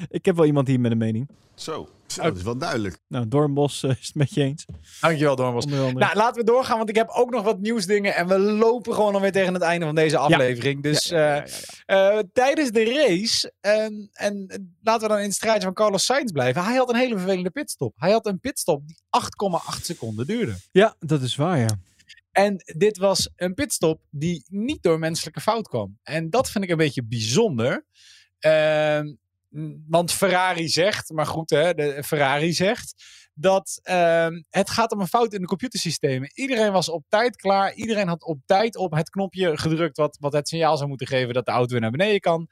ik heb wel iemand hier met een mening. Zo. Zo, dat is wel duidelijk. Nou, Doornbos eh, is het met je eens. dankjewel andere. Nou, laten we doorgaan, want ik heb ook nog wat nieuwsdingen. En we lopen gewoon alweer tegen het einde van deze aflevering. Dus Ja, ja, ja, eh, ja. Eh, tijdens de race, en, en eh, laten we dan in het strijdje van Carlos Sainz blijven. Hij had een hele vervelende pitstop. Hij had een pitstop die 8,8 seconden duurde. Ja, dat is waar, ja. En dit was een pitstop die niet door menselijke fout kwam. En dat vind ik een beetje bijzonder. Ehm, m, want Ferrari zegt, maar goed hè, de Ferrari zegt dat ehm, het gaat om een fout in de computersystemen. Iedereen was op tijd klaar. Iedereen had op tijd op het knopje gedrukt wat, wat het signaal zou moeten geven dat de auto weer naar beneden kan.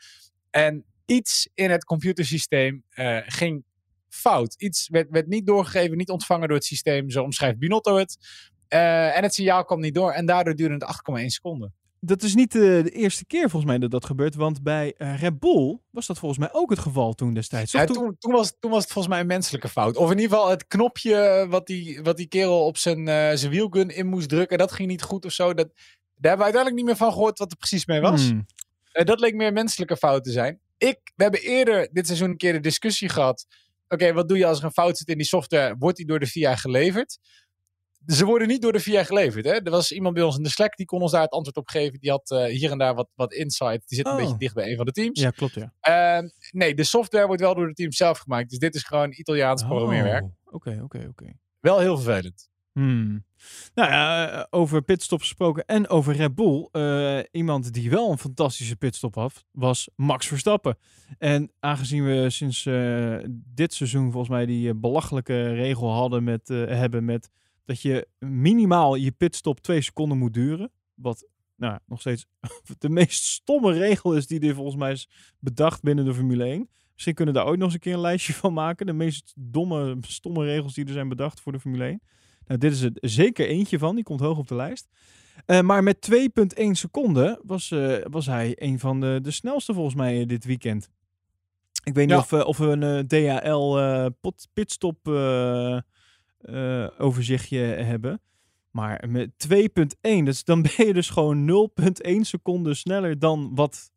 En iets in het computersysteem eh, ging fout. Iets werd, werd niet doorgegeven, niet ontvangen door het systeem. Zo omschrijft Binotto het. Eh, en het signaal kwam niet door en daardoor duurde het 8,1 seconden. Dat is niet eh, de eerste keer volgens mij dat dat gebeurt. Want bij eh, Red Bull was dat volgens mij ook het geval toen destijds. Ja, Toen- toen, toen, was, toen was het volgens mij een menselijke fout. Of in ieder geval het knopje wat die, wat die kerel op zijn, eh, zijn wielgun in moest drukken. Dat ging niet goed of zo. Dat, daar hebben we uiteindelijk niet meer van gehoord wat er precies mee was. Hmm. Dat leek meer een menselijke fout te zijn. Ik, we hebben eerder dit seizoen een keer de discussie gehad. Oké, wat doe je als er een fout zit in die software? Wordt die door de VIA geleverd? Ze worden niet door de VIA geleverd. Hè? Er was iemand bij ons in de Slack die kon ons daar het antwoord op geven. Die had eh, hier en daar wat, wat insight. Die zit een Oh. beetje dicht bij een van de teams. Ja, klopt ja. Ehm, nee, de software wordt wel door de team zelf gemaakt. Dus dit is gewoon Italiaans programmeerwerk. Oh, Oké, oké, oké. Wel heel vervelend. Hmm. Nou ja, eh, over pitstops gesproken en over Red Bull. eh, iemand die wel een fantastische pitstop had, was Max Verstappen. En aangezien we sinds dit seizoen volgens mij die belachelijke regel hadden met, hebben met dat je minimaal je pitstop twee seconden moet duren. Wat nou, nog steeds de meest stomme regel is die er volgens mij is bedacht binnen de Formule 1. Misschien kunnen we daar ooit nog eens een keer een lijstje van maken. De meest domme, stomme regels die er zijn bedacht voor de Formule 1. Nou, dit is er zeker eentje van. Die komt hoog op de lijst. Eh, maar met 2,1 seconden was, eh, was hij een van de, de snelste volgens mij eh, dit weekend. Ik weet niet Ja. of, of we een DHL pitstop overzichtje hebben. Maar met 2,1, dus dan ben je dus gewoon 0,1 seconde sneller dan wat,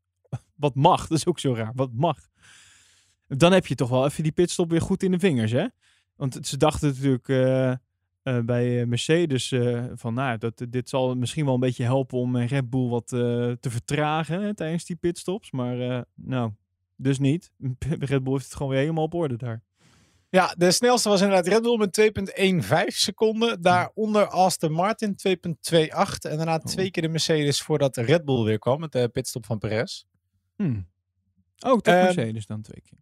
wat mag. Dat is ook zo raar. Wat mag. Dan heb je toch wel even die pitstop weer goed in de vingers, hè? Want ze dachten natuurlijk eh, eh, bij eh, Mercedes eh, van, nou, dat, dit zal misschien wel een beetje helpen om eh, Red Bull wat eh, te vertragen tijdens die pitstops. Maar eh, nou, dus niet. Red Bull heeft het gewoon weer helemaal op orde daar. Ja, de snelste was inderdaad Red Bull met 2,15 seconden. Daaronder Aston Martin 2,28. En daarna twee keer de Mercedes voordat Red Bull weer kwam met de pitstop van Perez. Hmm. Oh, toch Ehm, Mercedes dan twee keer.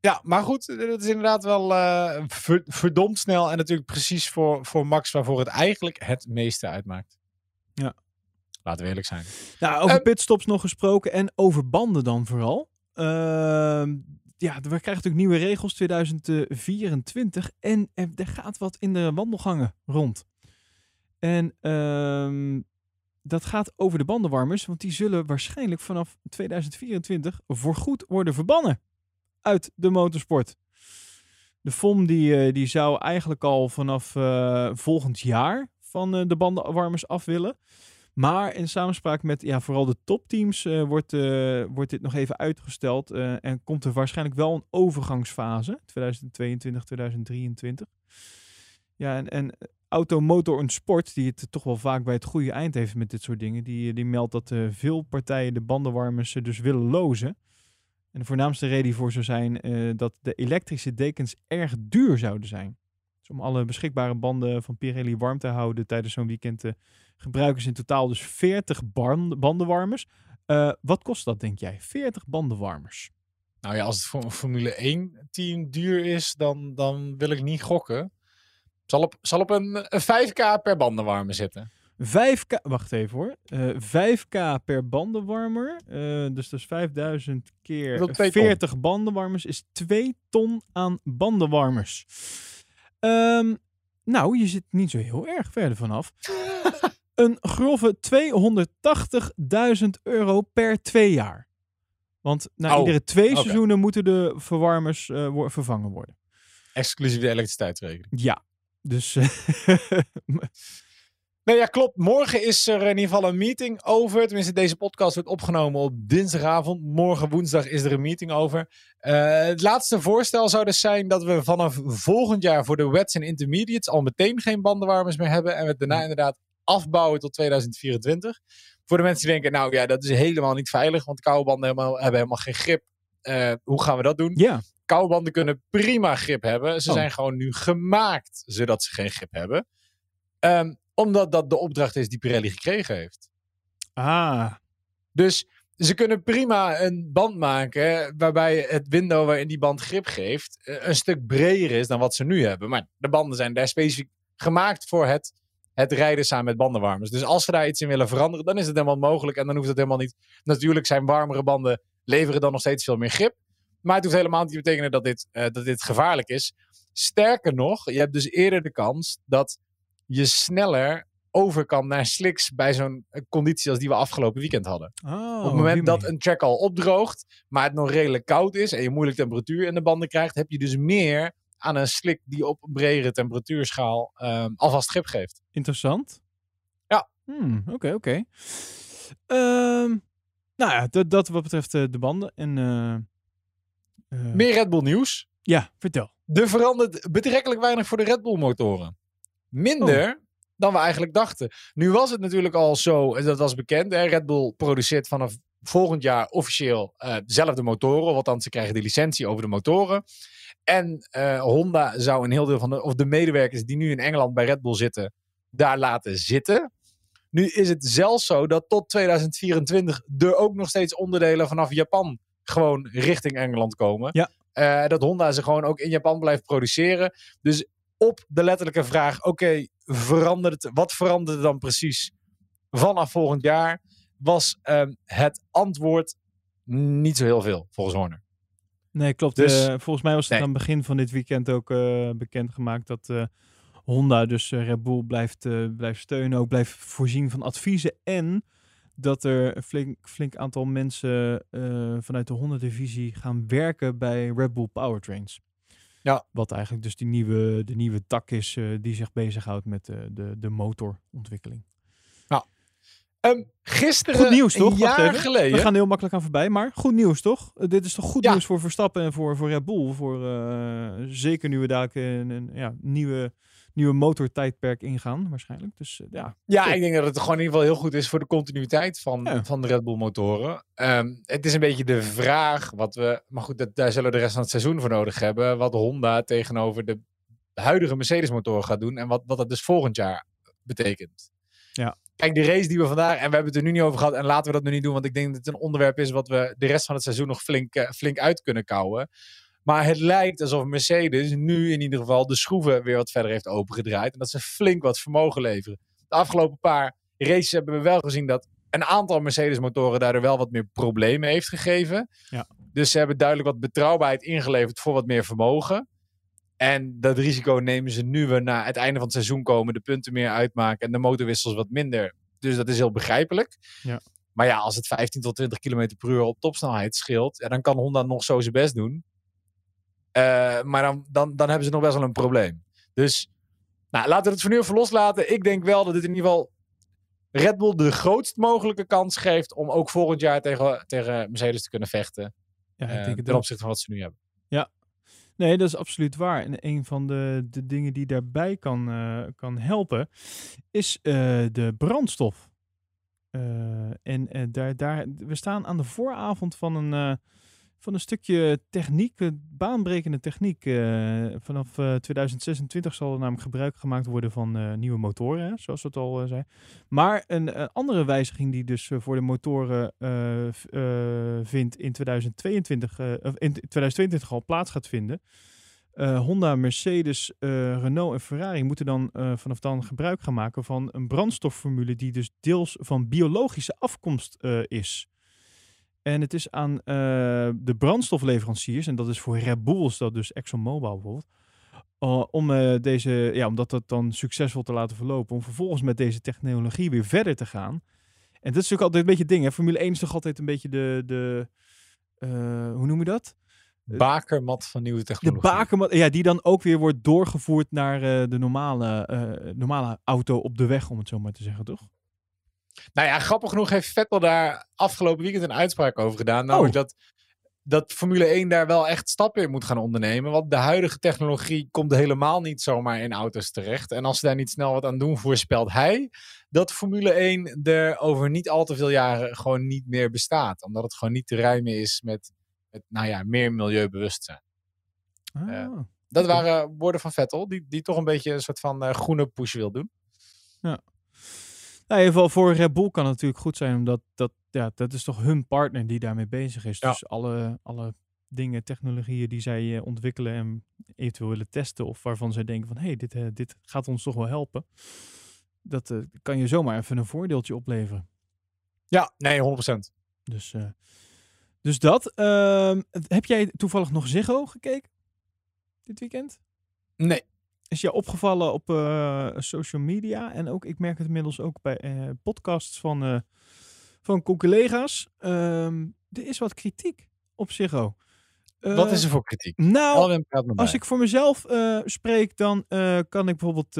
Ja, maar goed, dat is inderdaad wel eh, ver- verdomd snel. En natuurlijk precies voor, voor Max waarvoor het eigenlijk het meeste uitmaakt. Ja. Laten we eerlijk zijn. Nou, over Ehm, pitstops nog gesproken en over banden dan vooral. Ehm, ja, we krijgen natuurlijk nieuwe regels 2024 en er, gaat wat in de wandelgangen rond. En ehm, dat gaat over de bandenwarmers, want die zullen waarschijnlijk vanaf 2024 voorgoed worden verbannen uit de motorsport. De FOM die, eh, die zou eigenlijk al vanaf eh, volgend jaar van eh, de bandenwarmers af willen. Maar in samenspraak met ja, vooral de topteams eh, wordt, eh, wordt dit nog even uitgesteld. eh, en komt er waarschijnlijk wel een overgangsfase. 2022, 2023. Ja, en, en Auto, Motor en Sport, die het toch wel vaak bij het goede eind heeft met dit soort dingen. Die, die meldt dat veel partijen de bandenwarmers dus willen lozen. En de voornaamste reden hiervoor zou zijn dat de elektrische dekens erg duur zouden zijn. Dus om alle beschikbare banden van Pirelli warm te houden tijdens zo'n weekend gebruiken ze in totaal dus 40 band- bandenwarmers. Eh, wat kost dat, denk jij? 40 bandenwarmers. Nou ja, als het voor een Formule 1 team duur is, dan, dan wil ik niet gokken. Zal op, zal op een, een 5k per bandenwarmer zitten. 5k, wacht even hoor. Eh 5k per bandenwarmer. Eh, dus dat is 5000 keer Dat is twee ton. 40 bandenwarmers is 2 ton aan bandenwarmers. Ehm, nou, je zit niet zo heel erg verder vanaf. een grove 280.000 euro per twee jaar. Want na Oh, iedere twee seizoenen moeten de verwarmers wo- vervangen worden. Exclusief de elektriciteitsrekening. Ja, dus Nee, ja, klopt. Morgen is er in ieder geval een meeting over. Tenminste, deze podcast wordt opgenomen op dinsdagavond. Morgen woensdag is er een meeting over. Eh, het laatste voorstel zou dus zijn dat we vanaf volgend jaar voor de wets en intermediates al meteen geen bandenwarmers meer hebben. En we daarna inderdaad afbouwen tot 2024. Voor de mensen die denken, nou ja, dat is helemaal niet veilig, want koude banden helemaal, hebben helemaal geen grip. Eh, hoe gaan we dat doen? ja. Koude banden kunnen prima grip hebben. Ze Oh. zijn gewoon nu gemaakt zodat ze geen grip hebben. Ehm, omdat dat de opdracht is die Pirelli gekregen heeft. Ah, Dus ze kunnen prima een band maken waarbij het window waarin die band grip geeft eh, een stuk breder is dan wat ze nu hebben. Maar de banden zijn daar specifiek gemaakt voor het, het rijden samen met bandenwarmers. Dus als ze daar iets in willen veranderen, dan is het helemaal mogelijk en dan hoeft het helemaal niet. Natuurlijk zijn warmere banden leveren dan nog steeds veel meer grip. Maar het hoeft helemaal niet te betekenen dat dit, eh, dat dit gevaarlijk is. Sterker nog, je hebt dus eerder de kans dat je sneller over kan naar slicks bij zo'n eh, conditie als die we afgelopen weekend hadden. oh, Op het moment dat een track al opdroogt, maar het nog redelijk koud is en je moeilijk temperatuur in de banden krijgt, heb je dus meer aan een slik die op een bredere temperatuurschaal ehm, alvast grip geeft. Interessant. Ja. Hmm, Oké, oké. Ehm, nou ja, dat, dat wat betreft eh, de banden. En, eh, eh, Meer Red Bull nieuws. Ja, vertel. Er verandert betrekkelijk weinig voor de Red Bull motoren. Minder dan we eigenlijk dachten. Nu was het natuurlijk al zo, en dat was bekend. Hè, Red Bull produceert vanaf volgend jaar officieel eh zelf de motoren. Althans, ze krijgen de licentie over de motoren. En eh, Honda zou een heel deel van de, of de medewerkers die nu in Engeland bij Red Bull zitten, daar laten zitten. Nu is het zelfs zo dat tot 2024 er ook nog steeds onderdelen vanaf Japan gewoon richting Engeland komen. Ja. Eh, dat Honda ze gewoon ook in Japan blijft produceren. Dus op de letterlijke vraag: oké, verandert? Wat verandert er dan precies vanaf volgend jaar? Was ehm, het antwoord niet zo heel veel, volgens Horner. Nee, klopt. Dus- Eh, volgens mij was het nee. aan het begin van dit weekend ook eh bekendgemaakt dat eh, Honda dus Red Bull blijft, blijft steunen, ook blijft voorzien van adviezen en dat er een flink, flink aantal mensen vanuit de Honda-divisie gaan werken bij Red Bull Powertrains. Ja. Wat eigenlijk dus die nieuwe, de nieuwe tak is die zich bezighoudt met de, de motorontwikkeling. Ehm, gisteren, Goed nieuws, toch? een jaar geleden. We gaan er heel makkelijk aan voorbij, maar goed nieuws toch? Eh, dit is toch goed Ja. nieuws voor Verstappen en voor, voor Red Bull. Voor, eh, zeker nu we daar een, een ja, nieuwe, nieuwe motortijdperk ingaan waarschijnlijk. Dus eh, ja, Ja, Top. ik denk dat het gewoon in ieder geval heel goed is voor de continuïteit van, Ja. van de Red Bull motoren. Ehm, het is een beetje de vraag wat we, maar goed, dat, daar zullen we de rest van het seizoen voor nodig hebben. Wat Honda tegenover de huidige Mercedes motoren gaat doen en wat, wat dat dus volgend jaar betekent. Ja. Kijk, de race die we vandaag, en we hebben het er nu niet over gehad en laten we dat nu niet doen, want ik denk dat het een onderwerp is wat we de rest van het seizoen nog flink, eh, flink uit kunnen kouwen. Maar het lijkt alsof Mercedes nu in ieder geval de schroeven weer wat verder heeft opengedraaid. En dat ze flink wat vermogen leveren. De afgelopen paar races hebben we wel gezien dat een aantal Mercedes-motoren daardoor wel wat meer problemen heeft gegeven. Ja. Dus ze hebben duidelijk wat betrouwbaarheid ingeleverd voor wat meer vermogen. En dat risico nemen ze nu we naar het einde van het seizoen komen, de punten meer uitmaken en de motorwissels wat minder. Dus dat is heel begrijpelijk. Ja. Maar ja, als het 15 tot 20 km per uur op topsnelheid scheelt, ja, dan kan Honda nog zo zijn best doen. Eh, maar dan, dan, dan hebben ze nog best wel een probleem. Dus nou, laten we het voor nu even loslaten. Ik denk wel dat dit in ieder geval Red Bull de grootst mogelijke kans geeft om ook volgend jaar tegen, tegen Mercedes te kunnen vechten. ja eh, ik denk het ten opzichte van wat ze nu hebben. Nee, dat is absoluut waar. En een van de, de dingen die daarbij kan, eh, kan helpen, is eh, de brandstof. Eh, en daar, daar, we staan aan de vooravond van een, van een stukje techniek, eh, baanbrekende techniek. Eh, vanaf eh, 2026 zal er namelijk gebruik gemaakt worden van eh, nieuwe motoren, zoals we het al eh, zeiden. Maar een, eh, andere wijziging die dus eh, voor de motoren eh, eh, vindt in 2022, eh, of in 2022 al plaats gaat vinden. Eh, Honda, Mercedes, eh, Renault en Ferrari moeten dan eh, vanaf dan gebruik gaan maken van een brandstofformule die dus deels van biologische afkomst eh, is. En het is aan eh, de brandstofleveranciers, en dat is voor Red Bull, is dat dus ExxonMobil bijvoorbeeld, eh, om, eh, deze, ja, om dat, dat dan succesvol te laten verlopen, om vervolgens met deze technologie weer verder te gaan. En dat is natuurlijk altijd een beetje het ding. Hè? Formule 1 is toch altijd een beetje de, de hoe noem je dat? Bakermat van nieuwe De technologie. bakenmat, ja, die dan ook weer wordt doorgevoerd naar de normale, normale auto op de weg, om het zo maar te zeggen, toch? Nou ja, grappig genoeg heeft Vettel daar afgelopen weekend een uitspraak over gedaan. Namelijk Oh. dat, dat Formule 1 daar wel echt stappen in moet gaan ondernemen. Want de huidige technologie komt helemaal niet zomaar in auto's terecht. En als ze daar niet snel wat aan doen, voorspelt hij dat Formule 1 er over niet al te veel jaren gewoon niet meer bestaat. Omdat het gewoon niet te rijmen is met, met nou ja, meer milieubewustzijn. Ah. Ja. Dat waren woorden van Vettel, die, die toch een beetje een soort van eh, groene push wil doen. Nou, in ieder geval voor Red Bull kan het natuurlijk goed zijn, omdat dat, ja, dat is toch hun partner die daarmee bezig is. Ja. Dus alle, alle dingen, technologieën die zij eh, ontwikkelen en eventueel willen testen, of waarvan zij denken van, hé, hey, dit, eh, dit gaat ons toch wel helpen. Dat eh, kan je zomaar even een voordeeltje opleveren. Ja, nee, 100%. Dus, dus dat. Ehm, heb jij toevallig nog Ziggo gekeken? Dit weekend? Nee. Is je opgevallen op eh, social media? En ook, ik merk het inmiddels ook bij eh, podcasts van, eh van collega's. Ehm, er is wat kritiek op Ziggo. Wat is er voor kritiek? Nou, als ik voor mezelf spreek, dan kan ik bijvoorbeeld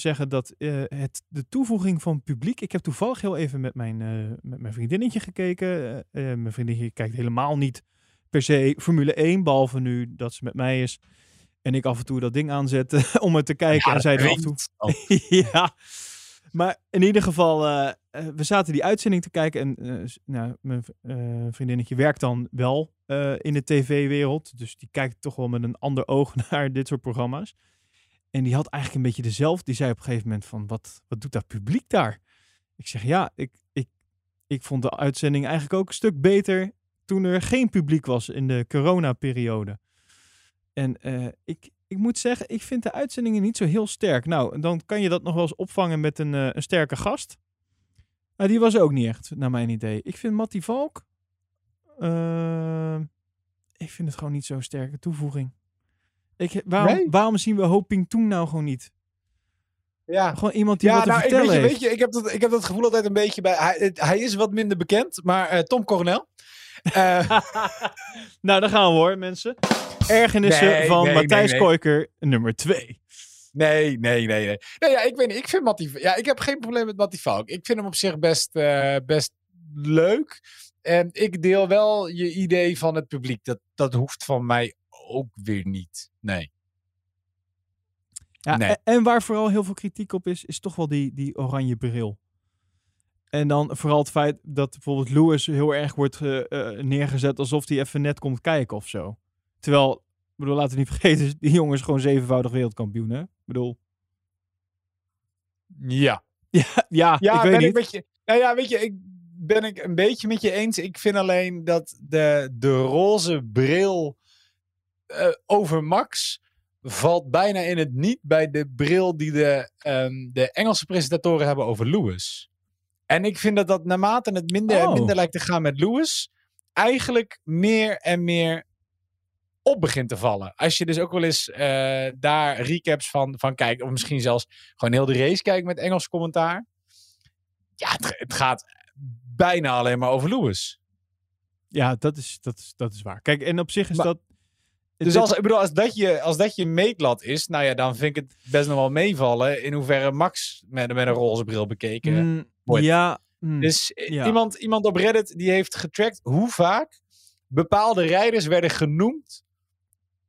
zeggen dat het, de toevoeging van publiek. Ik heb toevallig heel even met mijn, met mijn vriendinnetje gekeken. Mijn vriendinnetje kijkt helemaal niet per se Formule 1, behalve nu dat ze met mij is. En ik af en toe dat ding aanzette om het te kijken. en zij er af en toe ja. Maar in ieder geval, eh, eh, we zaten die uitzending te kijken. En eh, nou, mijn eh, vriendinnetje werkt dan wel in de tv-wereld. Dus die kijkt toch wel met een ander oog naar dit soort programma's. En die had eigenlijk een beetje dezelfde. Die zei op een gegeven moment van, wat, wat doet dat publiek daar? Ik zeg, ja, ik, ik, ik vond de uitzending eigenlijk ook een stuk beter toen er geen publiek was in de coronaperiode. En eh, ik, ik moet zeggen, ik vind de uitzendingen niet zo heel sterk. Nou, dan kan je dat nog wel eens opvangen met een, eh, een sterke gast. Maar die was ook niet echt, naar mijn idee. Ik vind Mattie Valk... eh, ik vind het gewoon niet zo'n sterke toevoeging. Ik, waarom, Nee? waarom zien we Hoping Toen nou gewoon niet? Ja. Gewoon iemand die Ja, wat te nou, ik, vertellen weet, je, heeft. weet je, ik heb, dat, ik heb dat gevoel altijd een beetje bij. Hij, is wat minder bekend, maar Tom Coronel. Eh, nou, daar gaan we hoor, mensen. Ergernissen Nee, van nee, Matthijs nee. Koiker, nummer 2. nee, nee, nee, nee. Nee, ja, ik weet niet. Ik vind Mattie. Ja, ik heb geen probleem met Mattie Valk. Ik vind hem op zich best, eh, best leuk. En ik deel wel je idee van het publiek. Dat, dat hoeft van mij ook weer niet. Nee. Ja, Nee. en, en waar vooral heel veel kritiek op is, is toch wel die, die oranje bril. En dan vooral het feit dat bijvoorbeeld Lewis heel erg wordt eh, neergezet alsof hij even net komt kijken of zo. Terwijl, ik bedoel, laten we niet vergeten, die jongen is gewoon zevenvoudig wereldkampioen, hè? Ik bedoel, Ja. ja, ja, Ja, ik weet ben niet. ik met je. Nou ja, weet je, ik ben ik een beetje met je eens. Ik vind alleen dat de, de roze bril eh, over Max valt bijna in het niet bij de bril die de, ehm, de Engelse presentatoren hebben over Lewis. En ik vind dat dat naarmate het minder en Oh. minder lijkt te gaan met Lewis, eigenlijk meer en meer op begint te vallen. Als je dus ook wel eens eh, daar recaps van, van kijkt, of misschien zelfs gewoon heel de race kijkt met Engels commentaar. Ja, het, het gaat bijna alleen maar over Lewis. Ja, dat is, dat, is, dat is waar. Kijk, en op zich is Maar- dat... Dus als, ik bedoel, als, dat je, als dat je meetlat is, nou ja, dan vind ik het best nog wel meevallen in hoeverre Max met, met een roze bril bekeken. Mm, wordt. ja, mm, Dus eh, ja. iemand, iemand op Reddit die heeft getrackt hoe vaak bepaalde rijders werden genoemd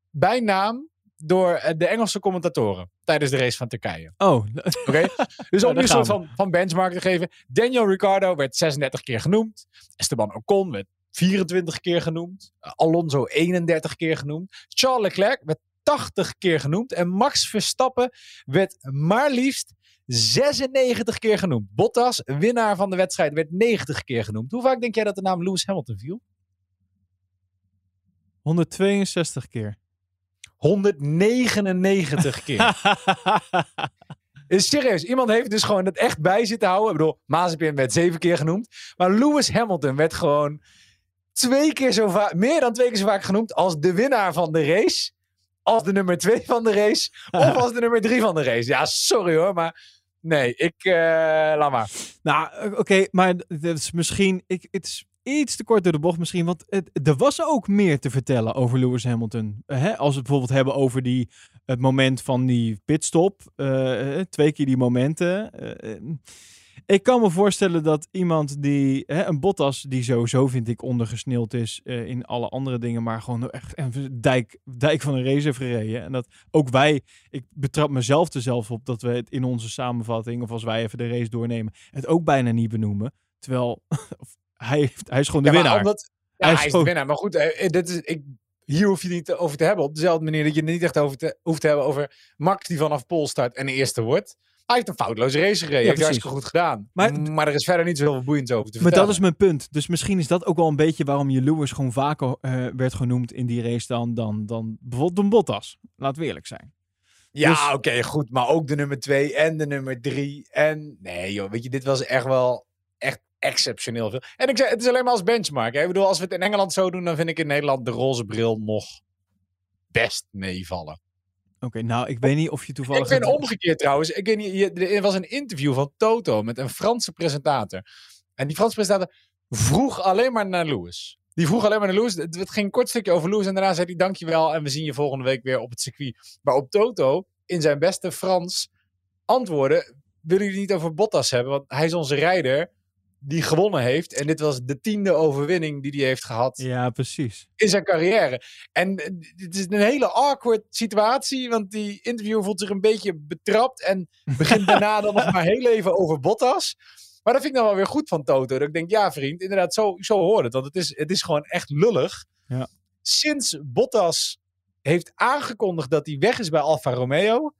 bij naam door eh, de Engelse commentatoren tijdens de race van Turkije. Oh, Oké? Dus Ja, om nu een soort van, van benchmark te geven. Daniel Ricciardo werd 36 keer genoemd. Esteban Ocon werd 24 keer genoemd. Alonso 31 keer genoemd. Charles Leclerc werd 80 keer genoemd. En Max Verstappen werd maar liefst 96 keer genoemd. Bottas, winnaar van de wedstrijd, werd 90 keer genoemd. Hoe vaak denk jij dat de naam Lewis Hamilton viel? 162 keer. 199 keer. Is serieus, iemand heeft dus gewoon het echt bij zitten houden. Ik bedoel, Mazepin werd zeven keer genoemd. Maar Lewis Hamilton werd gewoon twee keer zo vaak, meer dan twee keer zo vaak genoemd als de winnaar van de race. Als de nummer twee van de race. Of als de nummer drie van de race. Ja, sorry hoor, maar nee, ik, eh, laat maar. Nou, oké, maar dat is misschien... Ik, het is iets te kort door de bocht misschien, want het, er was ook meer te vertellen over Lewis Hamilton. Eh, hè? Als we het bijvoorbeeld hebben over die, het moment van die pitstop. eh, twee keer die momenten. Ik kan me voorstellen dat iemand die... Hè, een Bottas, die sowieso vind ik ondergesneeld is eh, in alle andere dingen, maar gewoon echt een dijk, dijk van een race heeft gereden. En dat ook wij... Ik betrap mezelf er zelf op dat we het in onze samenvatting, of als wij even de race doornemen, het ook bijna niet benoemen. Terwijl hij, heeft, hij is gewoon de Ja, winnaar. omdat- ja, Hij hij is is de winnaar. Maar goed, eh, eh, dit is, ik, hier hoef je niet over te hebben. Op dezelfde manier dat je het niet echt over te, hoeft te hebben over Max die vanaf Pol start en de eerste wordt. Hij heeft een foutloze race gereden. heeft hij precies. hartstikke goed gedaan. Maar- Maar, er is verder niet zo heel veel boeiends over te Maar vertellen. dat is mijn punt. Dus misschien is dat ook wel een beetje waarom je Lewis gewoon vaker eh, werd genoemd in die race dan, dan, dan bijvoorbeeld een Bottas. Laten we eerlijk zijn. Ja, dus- oké, goed. Maar ook de nummer 2 en de nummer 3. En nee, joh, weet je, dit was echt wel echt exceptioneel veel. En ik zeg, het is alleen maar als benchmark. Hè? Ik bedoel, als we het in Engeland zo doen, dan vind ik in Nederland de roze bril nog best meevallen. Oké, nou, ik weet niet of je toevallig... Ik het- omgekeerd trouwens. Ik weet niet, je- er was een interview van Toto met een Franse presentator. En die Franse presentator vroeg alleen maar naar Lewis. Die vroeg alleen maar naar Lewis. Het het ging een kort stukje over Lewis. En daarna zei hij dankjewel. En we zien je volgende week weer op het circuit. Maar op Toto, in zijn beste Frans, antwoordde... Willen jullie niet over Bottas hebben? Want hij is onze rijder die gewonnen heeft. En dit was de tiende overwinning die hij heeft gehad Ja, precies. in zijn carrière. En eh, het is een hele awkward situatie, want die interviewer voelt zich een beetje betrapt en begint daarna dan nog maar heel even over Bottas. Maar dat vind ik dan wel weer goed van Toto. Dat ik denk, ja vriend, inderdaad, zo, zo hoort het. Want het is, het is gewoon echt lullig. Ja. Sinds Bottas heeft aangekondigd dat hij weg is bij Alfa Romeo,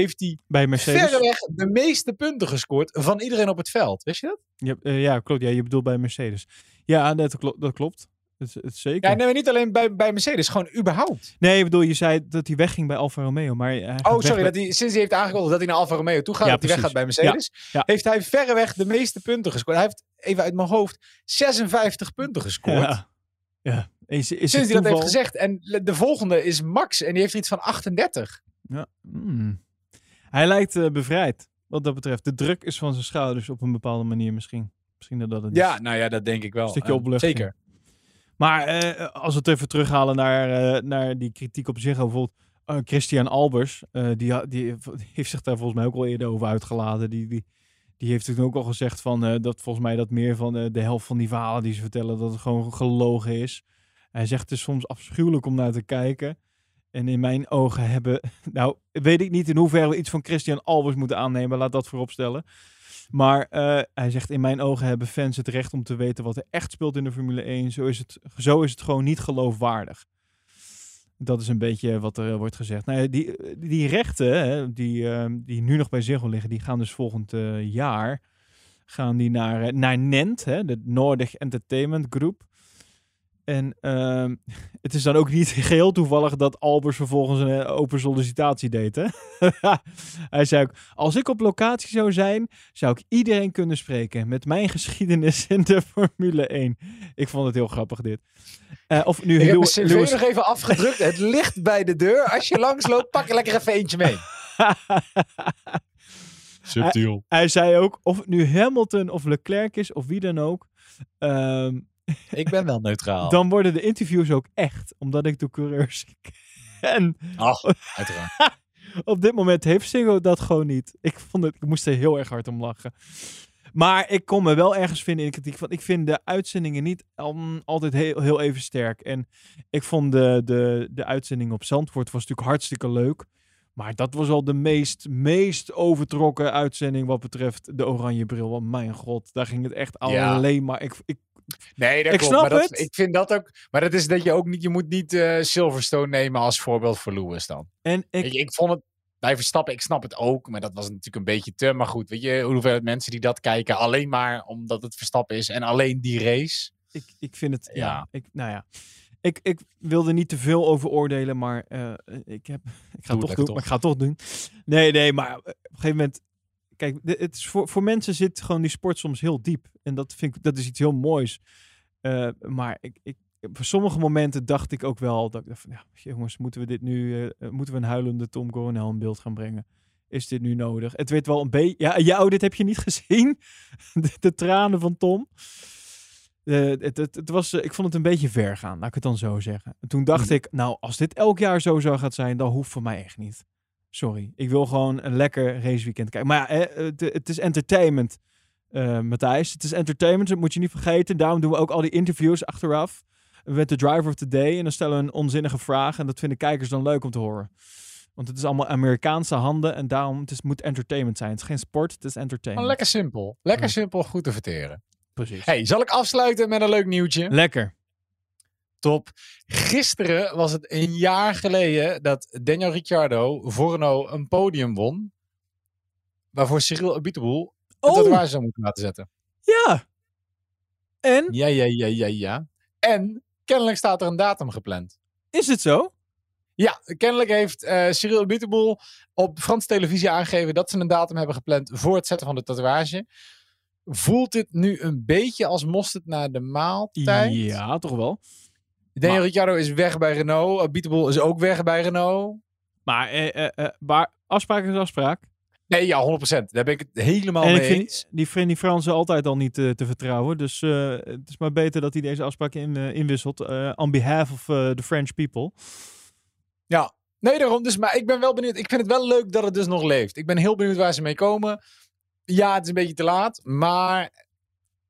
heeft hij Bij Mercedes. verreweg de meeste punten gescoord van iedereen op het veld. Wist je dat? Ja, eh, ja, klopt. Ja, je bedoelt bij Mercedes. Ja, dat, klo- dat klopt. Het, het zeker. Ja, nee, niet alleen bij, bij Mercedes, gewoon überhaupt. Nee, ik bedoel, je zei dat hij wegging bij Alfa Romeo, maar... hij Oh, sorry. bij- Dat hij, sinds hij heeft aangekondigd dat hij naar Alfa Romeo toe gaat, Ja, dat hij weggaat bij. Mercedes, Ja. heeft hij verreweg de meeste punten gescoord. Hij heeft, even uit mijn hoofd, 56 punten gescoord. Ja. Is, is Sinds hij dat heeft gezegd. En de volgende is Max en die heeft er iets van 38. Ja. hmm. Hij lijkt eh, bevrijd, wat dat betreft. De druk is van zijn schouders op een bepaalde manier misschien. Misschien dat dat het is. Ja, nou ja, dat denk ik wel. Een stukje Eh, opluchting. Zeker. Maar eh, als we het even terughalen naar, naar die kritiek op zich, bijvoorbeeld eh, Christian Albers, die, ha- die heeft zich daar volgens mij ook al eerder over uitgelaten. Die, die, die heeft toen ook al gezegd van dat volgens mij dat meer van de helft van die verhalen die ze vertellen, dat het gewoon gelogen is. Hij zegt het is soms afschuwelijk om naar te kijken. En in mijn ogen hebben, nou weet ik niet in hoeverre we iets van Christian Albers moeten aannemen, laat dat vooropstellen. Maar eh, hij zegt in mijn ogen hebben fans het recht om te weten wat er echt speelt in de Formule 1. Zo is het, zo is het gewoon niet geloofwaardig. Dat is een beetje wat er eh, wordt gezegd. Nou die, die rechten hè, die, eh, die nu nog bij Ziggo liggen, die gaan dus volgend eh, jaar gaan die naar, eh, naar NENT, hè, de Nordic Entertainment Group. En ehm, het is dan ook niet geheel toevallig dat Albers vervolgens een eh, open sollicitatie deed. Hè? Hij zei ook, als ik op locatie zou zijn, zou ik iedereen kunnen spreken met mijn geschiedenis in de Formule 1. Ik vond het heel grappig dit. Eh, of nu Ik heb Lewis- nog even afgedrukt. Het ligt bij de deur. Als je langs loopt, pak er lekker even eentje mee. Subtiel. Hij zei ook, of het nu Hamilton of Leclerc is, of wie dan ook. ehm, Ik ben wel neutraal. dan worden de interviews ook echt. Omdat ik de coureurs ken. Ach, uiteraard. Op dit moment heeft Ziggo dat gewoon niet. Ik, vond het, ik moest er heel erg hard om lachen. Maar ik kon me wel ergens vinden in de kritiek. Van, ik vind de uitzendingen niet um, altijd heel, heel even sterk. En ik vond de, de, de uitzending op Zandvoort was natuurlijk hartstikke leuk. Maar dat was al de meest, meest overtrokken uitzending wat betreft de oranje bril. Want mijn god, daar ging het echt Ja. alleen maar... Ik, ik, Nee, dat Ik klopt. snap maar dat, het. Ik vind dat ook. Maar dat is dat je ook niet. Je moet niet eh, Silverstone nemen als voorbeeld voor Lewis dan. en ik, Ik, ik vond het. Bij Verstappen, ik snap het ook. Maar dat was natuurlijk een beetje te. Maar goed, weet je hoeveel mensen die dat kijken. Alleen maar omdat het Verstappen is. En alleen die race. ik, ik vind het... Ja. Ja. ik, nou ja. Ik, ik wilde niet te veel over oordelen, maar eh, ik, heb, ik ga Doe het toch doen. toch. Maar ik ga het toch doen. Nee, nee, maar op een gegeven moment... Kijk, het is voor, voor mensen zit gewoon die sport soms heel diep. En dat vind ik, dat is iets heel moois. Eh, maar ik, ik, op sommige momenten dacht ik ook wel dat ik dacht van, ja, jongens, moeten we dit nu, eh, moeten we een huilende Tom Coronel in beeld gaan brengen? Is dit nu nodig? Het werd wel een beetje, ja, ja, oh, dit heb je niet gezien. de, de tranen van Tom. Eh, het, het, het was, eh, ik vond het een beetje ver gaan, laat ik het dan zo zeggen. En toen dacht Mhm. ik, nou, als dit elk jaar zo zou gaan zijn, dan hoeft voor mij echt niet. Sorry, ik wil gewoon een lekker raceweekend kijken. Maar ja, het, is entertainment, eh Matthijs. Het is entertainment, dat moet je niet vergeten. Daarom doen we ook al die interviews achteraf met de driver of the day. En dan stellen we een onzinnige vraag en dat vinden kijkers dan leuk om te horen. Want het is allemaal Amerikaanse handen en daarom het is, moet entertainment zijn. Het is geen sport, het is entertainment. lekker simpel. Lekker Ja. simpel, goed te verteren. Precies. Hey, zal ik afsluiten met een leuk nieuwtje? Lekker. Top. Gisteren was het een jaar geleden dat Daniel Ricciardo Renault een podium won. Waarvoor Cyril Abiteboul een Oh, tatoeage zou moeten laten zetten. ja. En, Ja, ja, ja, ja, ja. En kennelijk staat er een datum gepland. is het zo? Ja, kennelijk heeft eh Cyril Abiteboul op Franse televisie aangegeven dat ze een datum hebben gepland voor het zetten van de tatoeage. Voelt dit nu een beetje als mosterd naar de maaltijd? Ja, toch wel. Daniel Maar- Ricciardo is weg bij Renault. Abiteboul is ook weg bij Renault. Maar, eh, eh, eh, maar afspraak is afspraak. Nee, ja, 100%. Daar ben ik het helemaal en mee ik vind eens. die, vind die Fransen altijd al niet eh, te vertrouwen. Dus eh, het is maar beter dat hij deze afspraak in, eh, inwisselt. eh, on behalf of eh, the French people. Ja, nee, daarom. Dus, maar ik ben wel benieuwd. Ik vind het wel leuk dat het dus nog leeft. Ik ben heel benieuwd waar ze mee komen. Ja, het is een beetje te laat. Maar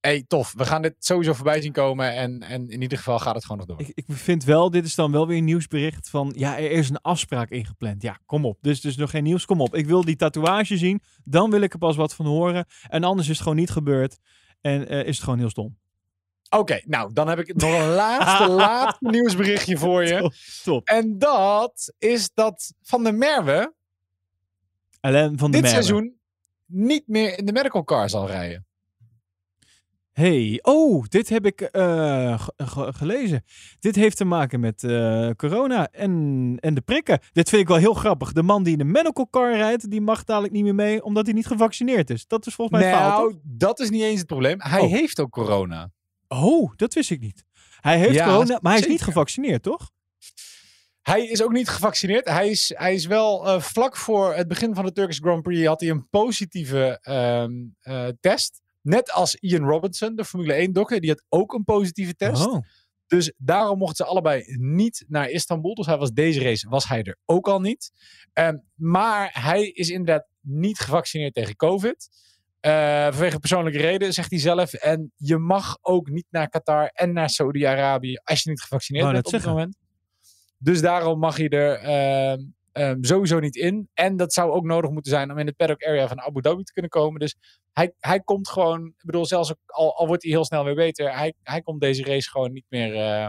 hey, tof. We gaan dit sowieso voorbij zien komen. En, en in ieder geval gaat het gewoon nog door. Ik, ik vind wel, dit is dan wel weer een nieuwsbericht van, ja, er is een afspraak ingepland. Ja, kom op. Dus, dus nog geen nieuws, kom op. Ik wil die tatoeage zien, dan wil ik er pas wat van horen. En anders is het gewoon niet gebeurd en eh, is het gewoon heel stom. Oké, nou, dan heb ik nog een laatste, laatste nieuwsberichtje voor je. Top, top. En dat is dat Van der Merwe Alain van de dit Merwe. seizoen niet meer in de medical car zal rijden. Hey, oh, dit heb ik eh, ge- ge- gelezen. Dit heeft te maken met eh, corona en, en de prikken. Dit vind ik wel heel grappig. De man die in de medical car rijdt, die mag dadelijk niet meer mee, omdat hij niet gevaccineerd is. Dat is volgens mij toch? nou, dat is niet eens het probleem. Hij Oh. heeft ook corona. Oh, dat wist ik niet. Hij heeft Ja, corona, maar hij is niet gevaccineerd, toch? Hij is ook niet gevaccineerd. Hij is, hij is wel eh, vlak voor het begin van de Turkish Grand Prix had hij een positieve ehm, eh, test. Net als Ian Robinson, de Formule 1 dokker, die had ook een positieve test. Oh. Dus daarom mochten ze allebei niet naar Istanbul. Dus hij was deze race was hij er ook al niet. Ehm, maar hij is inderdaad niet gevaccineerd tegen COVID. Eh, vanwege persoonlijke reden, zegt hij zelf. En je mag ook niet naar Qatar en naar Saudi-Arabië als je niet gevaccineerd bent op dit moment. Dus daarom mag je er ehm, ehm, sowieso niet in. En dat zou ook nodig moeten zijn om in de paddock area van Abu Dhabi te kunnen komen. Dus hij, hij komt gewoon, ik bedoel, zelfs al, al wordt hij heel snel weer beter, hij, hij komt deze race gewoon niet meer, eh,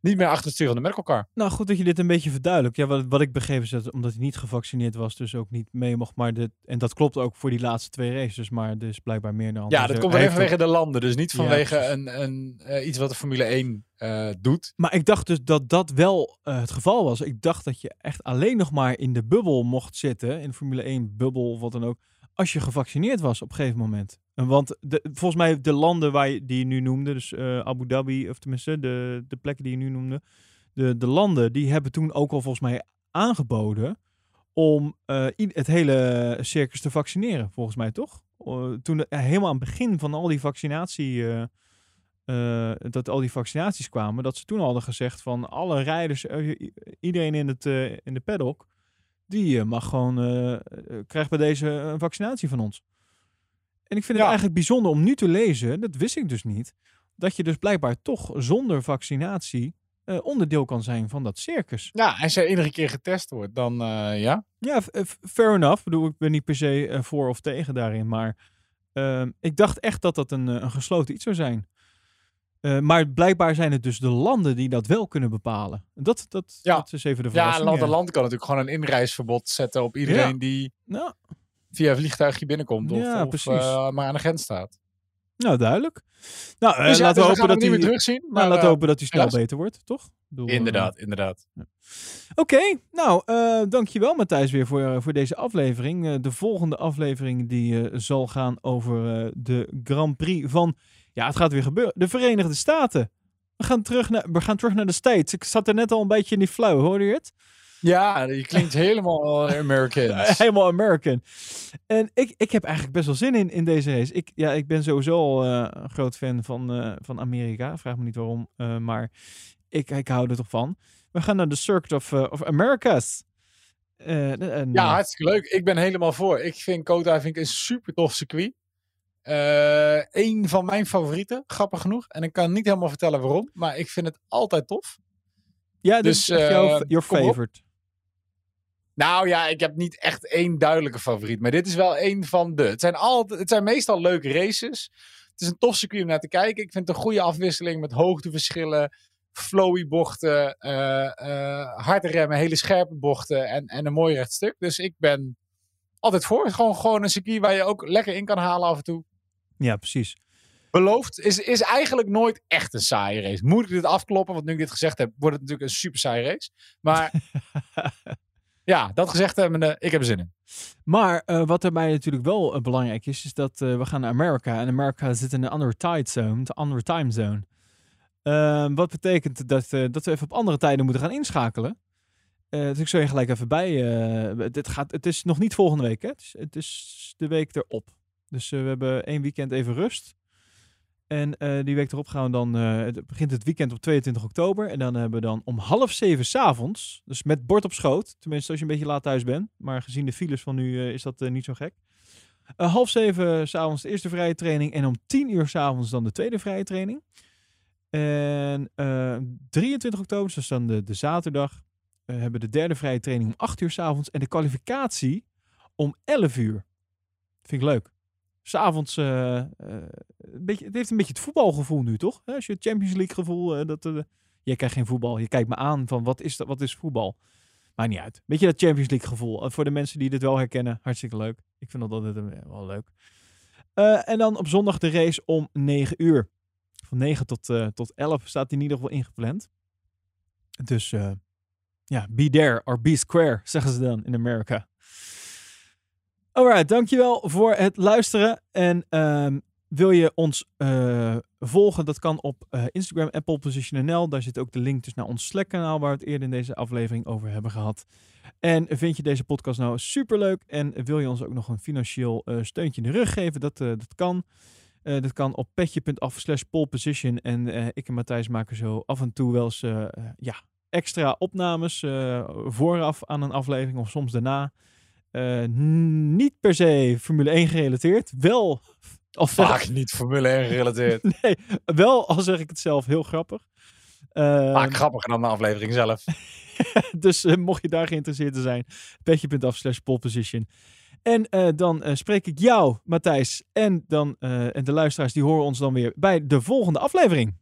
niet meer achter het stuur van de medical car. Nou, goed dat je dit een beetje verduidelijkt. Ja, wat, wat ik begreep is dat omdat hij niet gevaccineerd was, dus ook niet mee mocht. Maar dit, en dat klopt ook voor die laatste twee races, maar dus blijkbaar meer dan. Ja, dat komt heeft vanwege de landen, dus niet vanwege een, een, eh, iets wat de Formule 1 eh, doet. Maar ik dacht dus dat dat wel het geval was. Ik dacht dat je echt alleen nog maar in de bubbel mocht zitten, in de Formule 1 bubbel of wat dan ook, als je gevaccineerd was op een gegeven moment. En want de, volgens mij de landen waar je, die je nu noemde, dus eh, Abu Dhabi, of tenminste de, de plekken die je nu noemde, de, de landen, die hebben toen ook al volgens mij aangeboden om eh, i- het hele circus te vaccineren, volgens mij toch? Eh, toen het- helemaal aan het begin van al die vaccinatie... eh, eh, dat al die vaccinaties kwamen, dat ze toen al hadden gezegd van alle rijders, eh, iedereen in, het, eh, in de paddock, die eh, mag gewoon, eh, eh, krijgt bij deze een vaccinatie van ons. En ik vind Ja. het eigenlijk bijzonder om nu te lezen, dat wist ik dus niet, dat je dus blijkbaar toch zonder vaccinatie onderdeel kan zijn van dat circus. Ja, als je enige keer getest wordt, dan eh, ja. Ja, fair enough. Ik bedoel, ik ben niet per se voor of tegen daarin, maar ehm, ik dacht echt dat dat een, een gesloten iets zou zijn. Eh, maar blijkbaar zijn het dus de landen die dat wel kunnen bepalen. Dat, dat, Ja. dat is even de Ja, verrassing. land en land kan natuurlijk gewoon een inreisverbod zetten op iedereen Ja. die Nou, via een vliegtuigje binnenkomt of, Ja, of precies. eh, maar aan de grens staat. nou, duidelijk. Nou, eh, Dus laten dus we we hopen dat niet hij... meer terugzien. Nou, Maar, laten we eh, hopen dat hij snel beter wordt, toch? Eh, inderdaad, inderdaad. Oké, nou, eh dankjewel Matthijs weer voor, eh, voor deze aflevering. Eh, de volgende aflevering die eh, zal gaan over eh, de Grand Prix van, ja, het gaat weer gebeuren, de Verenigde Staten. We gaan terug naar, we gaan terug naar de States. Ik zat er net al een beetje in die flauw, hoorde je het? Ja, je klinkt helemaal Americans. Helemaal American. En ik, ik heb eigenlijk best wel zin in, in deze race. Ik, ja, ik ben sowieso al eh, een groot fan van, eh, van Amerika. Vraag me niet waarom, eh, maar ik, ik hou er toch van. We gaan naar de Circuit of, of Americas. En, Ja, hartstikke leuk. Ik ben helemaal voor. Ik vind Kota vind ik een super tof circuit. Eh een van mijn favorieten, grappig genoeg. En ik kan niet helemaal vertellen waarom, maar ik vind het altijd tof. Ja, dus Dus, jouw, eh, your favorite. Nou ja, ik heb niet echt één duidelijke favoriet, maar dit is wel één van de. Het zijn, altijd, het zijn meestal leuke races. Het is een tof circuit om naar te kijken. Ik vind het een goede afwisseling met hoogteverschillen, flowy bochten, eh eh, harde remmen, hele scherpe bochten en, en een mooi recht stuk. Dus ik ben altijd voor. Gewoon, gewoon een circuit waar je ook lekker in kan halen af en toe. Ja, precies. Beloofd is, is eigenlijk nooit echt een saaie race. Moet ik dit afkloppen? Want nu ik dit gezegd heb, wordt het natuurlijk een super saaie race. Maar ja, dat gezegd hebbende, ik heb er zin in. Maar eh, wat erbij natuurlijk wel eh, belangrijk is, is dat eh, we gaan naar Amerika. En Amerika zit in een andere tide zone, een andere time zone. Ehm, wat betekent dat, dat we even op andere tijden moeten gaan inschakelen. Dus ik zal je gelijk even bij. dit gaat, het is nog niet volgende week, hè? Het is, het is de week erop. Dus eh, we hebben één weekend even rust. En eh, die week erop gaan we dan. eh, begint het weekend op 22 oktober. En dan hebben we dan om half zeven s'avonds. Dus met bord op schoot. Tenminste, als je een beetje laat thuis bent. Maar gezien de files van nu is dat niet zo gek. Half zeven s'avonds de eerste vrije training. En om tien uur s'avonds dan de tweede vrije training. En eh 23 oktober, dus dan de, de zaterdag, hebben de derde vrije training om 8 uur s'avonds. En de kwalificatie om 11 uur. Vind ik leuk. S'avonds, beetje, het heeft een beetje het voetbalgevoel nu, toch? Als je het Champions League gevoel, eh, dat, je kijkt geen voetbal. Je kijkt me aan van wat is, dat, wat is voetbal? Maakt niet uit. Beetje dat Champions League gevoel. Voor de mensen die dit wel herkennen, hartstikke leuk. Ik vind dat altijd wel leuk. En dan op zondag de race om 9 uur. Van 9 tot, eh, tot 11 staat die in ieder geval ingepland. Dus ja, be there or be square, zeggen ze dan in Amerika. Alright, dankjewel voor het luisteren. En ehm, wil je ons eh, volgen? Dat kan op eh, Instagram, Apple NL. Daar zit ook de link dus naar ons Slack-kanaal, waar we het eerder in deze aflevering over hebben gehad. En vind je deze podcast nou superleuk en wil je ons ook nog een financieel eh, steuntje in de rug geven? Dat, dat kan. Dat kan op petje.af slash poleposition. En ik en Matthijs maken zo af en toe wel eens ja, extra opnames vooraf aan een aflevering of soms daarna. Eh, niet per se Formule 1 gerelateerd. Wel, zeg- Vaak niet Formule 1 gerelateerd. nee, wel al zeg ik het zelf heel grappig. Eh, Vaak grappiger dan de aflevering zelf. dus eh, mocht je daar geïnteresseerd in zijn, petje.af slash poleposition. En eh, dan spreek ik jou, Matthijs, en, dan, en de luisteraars, die horen ons dan weer bij de volgende aflevering.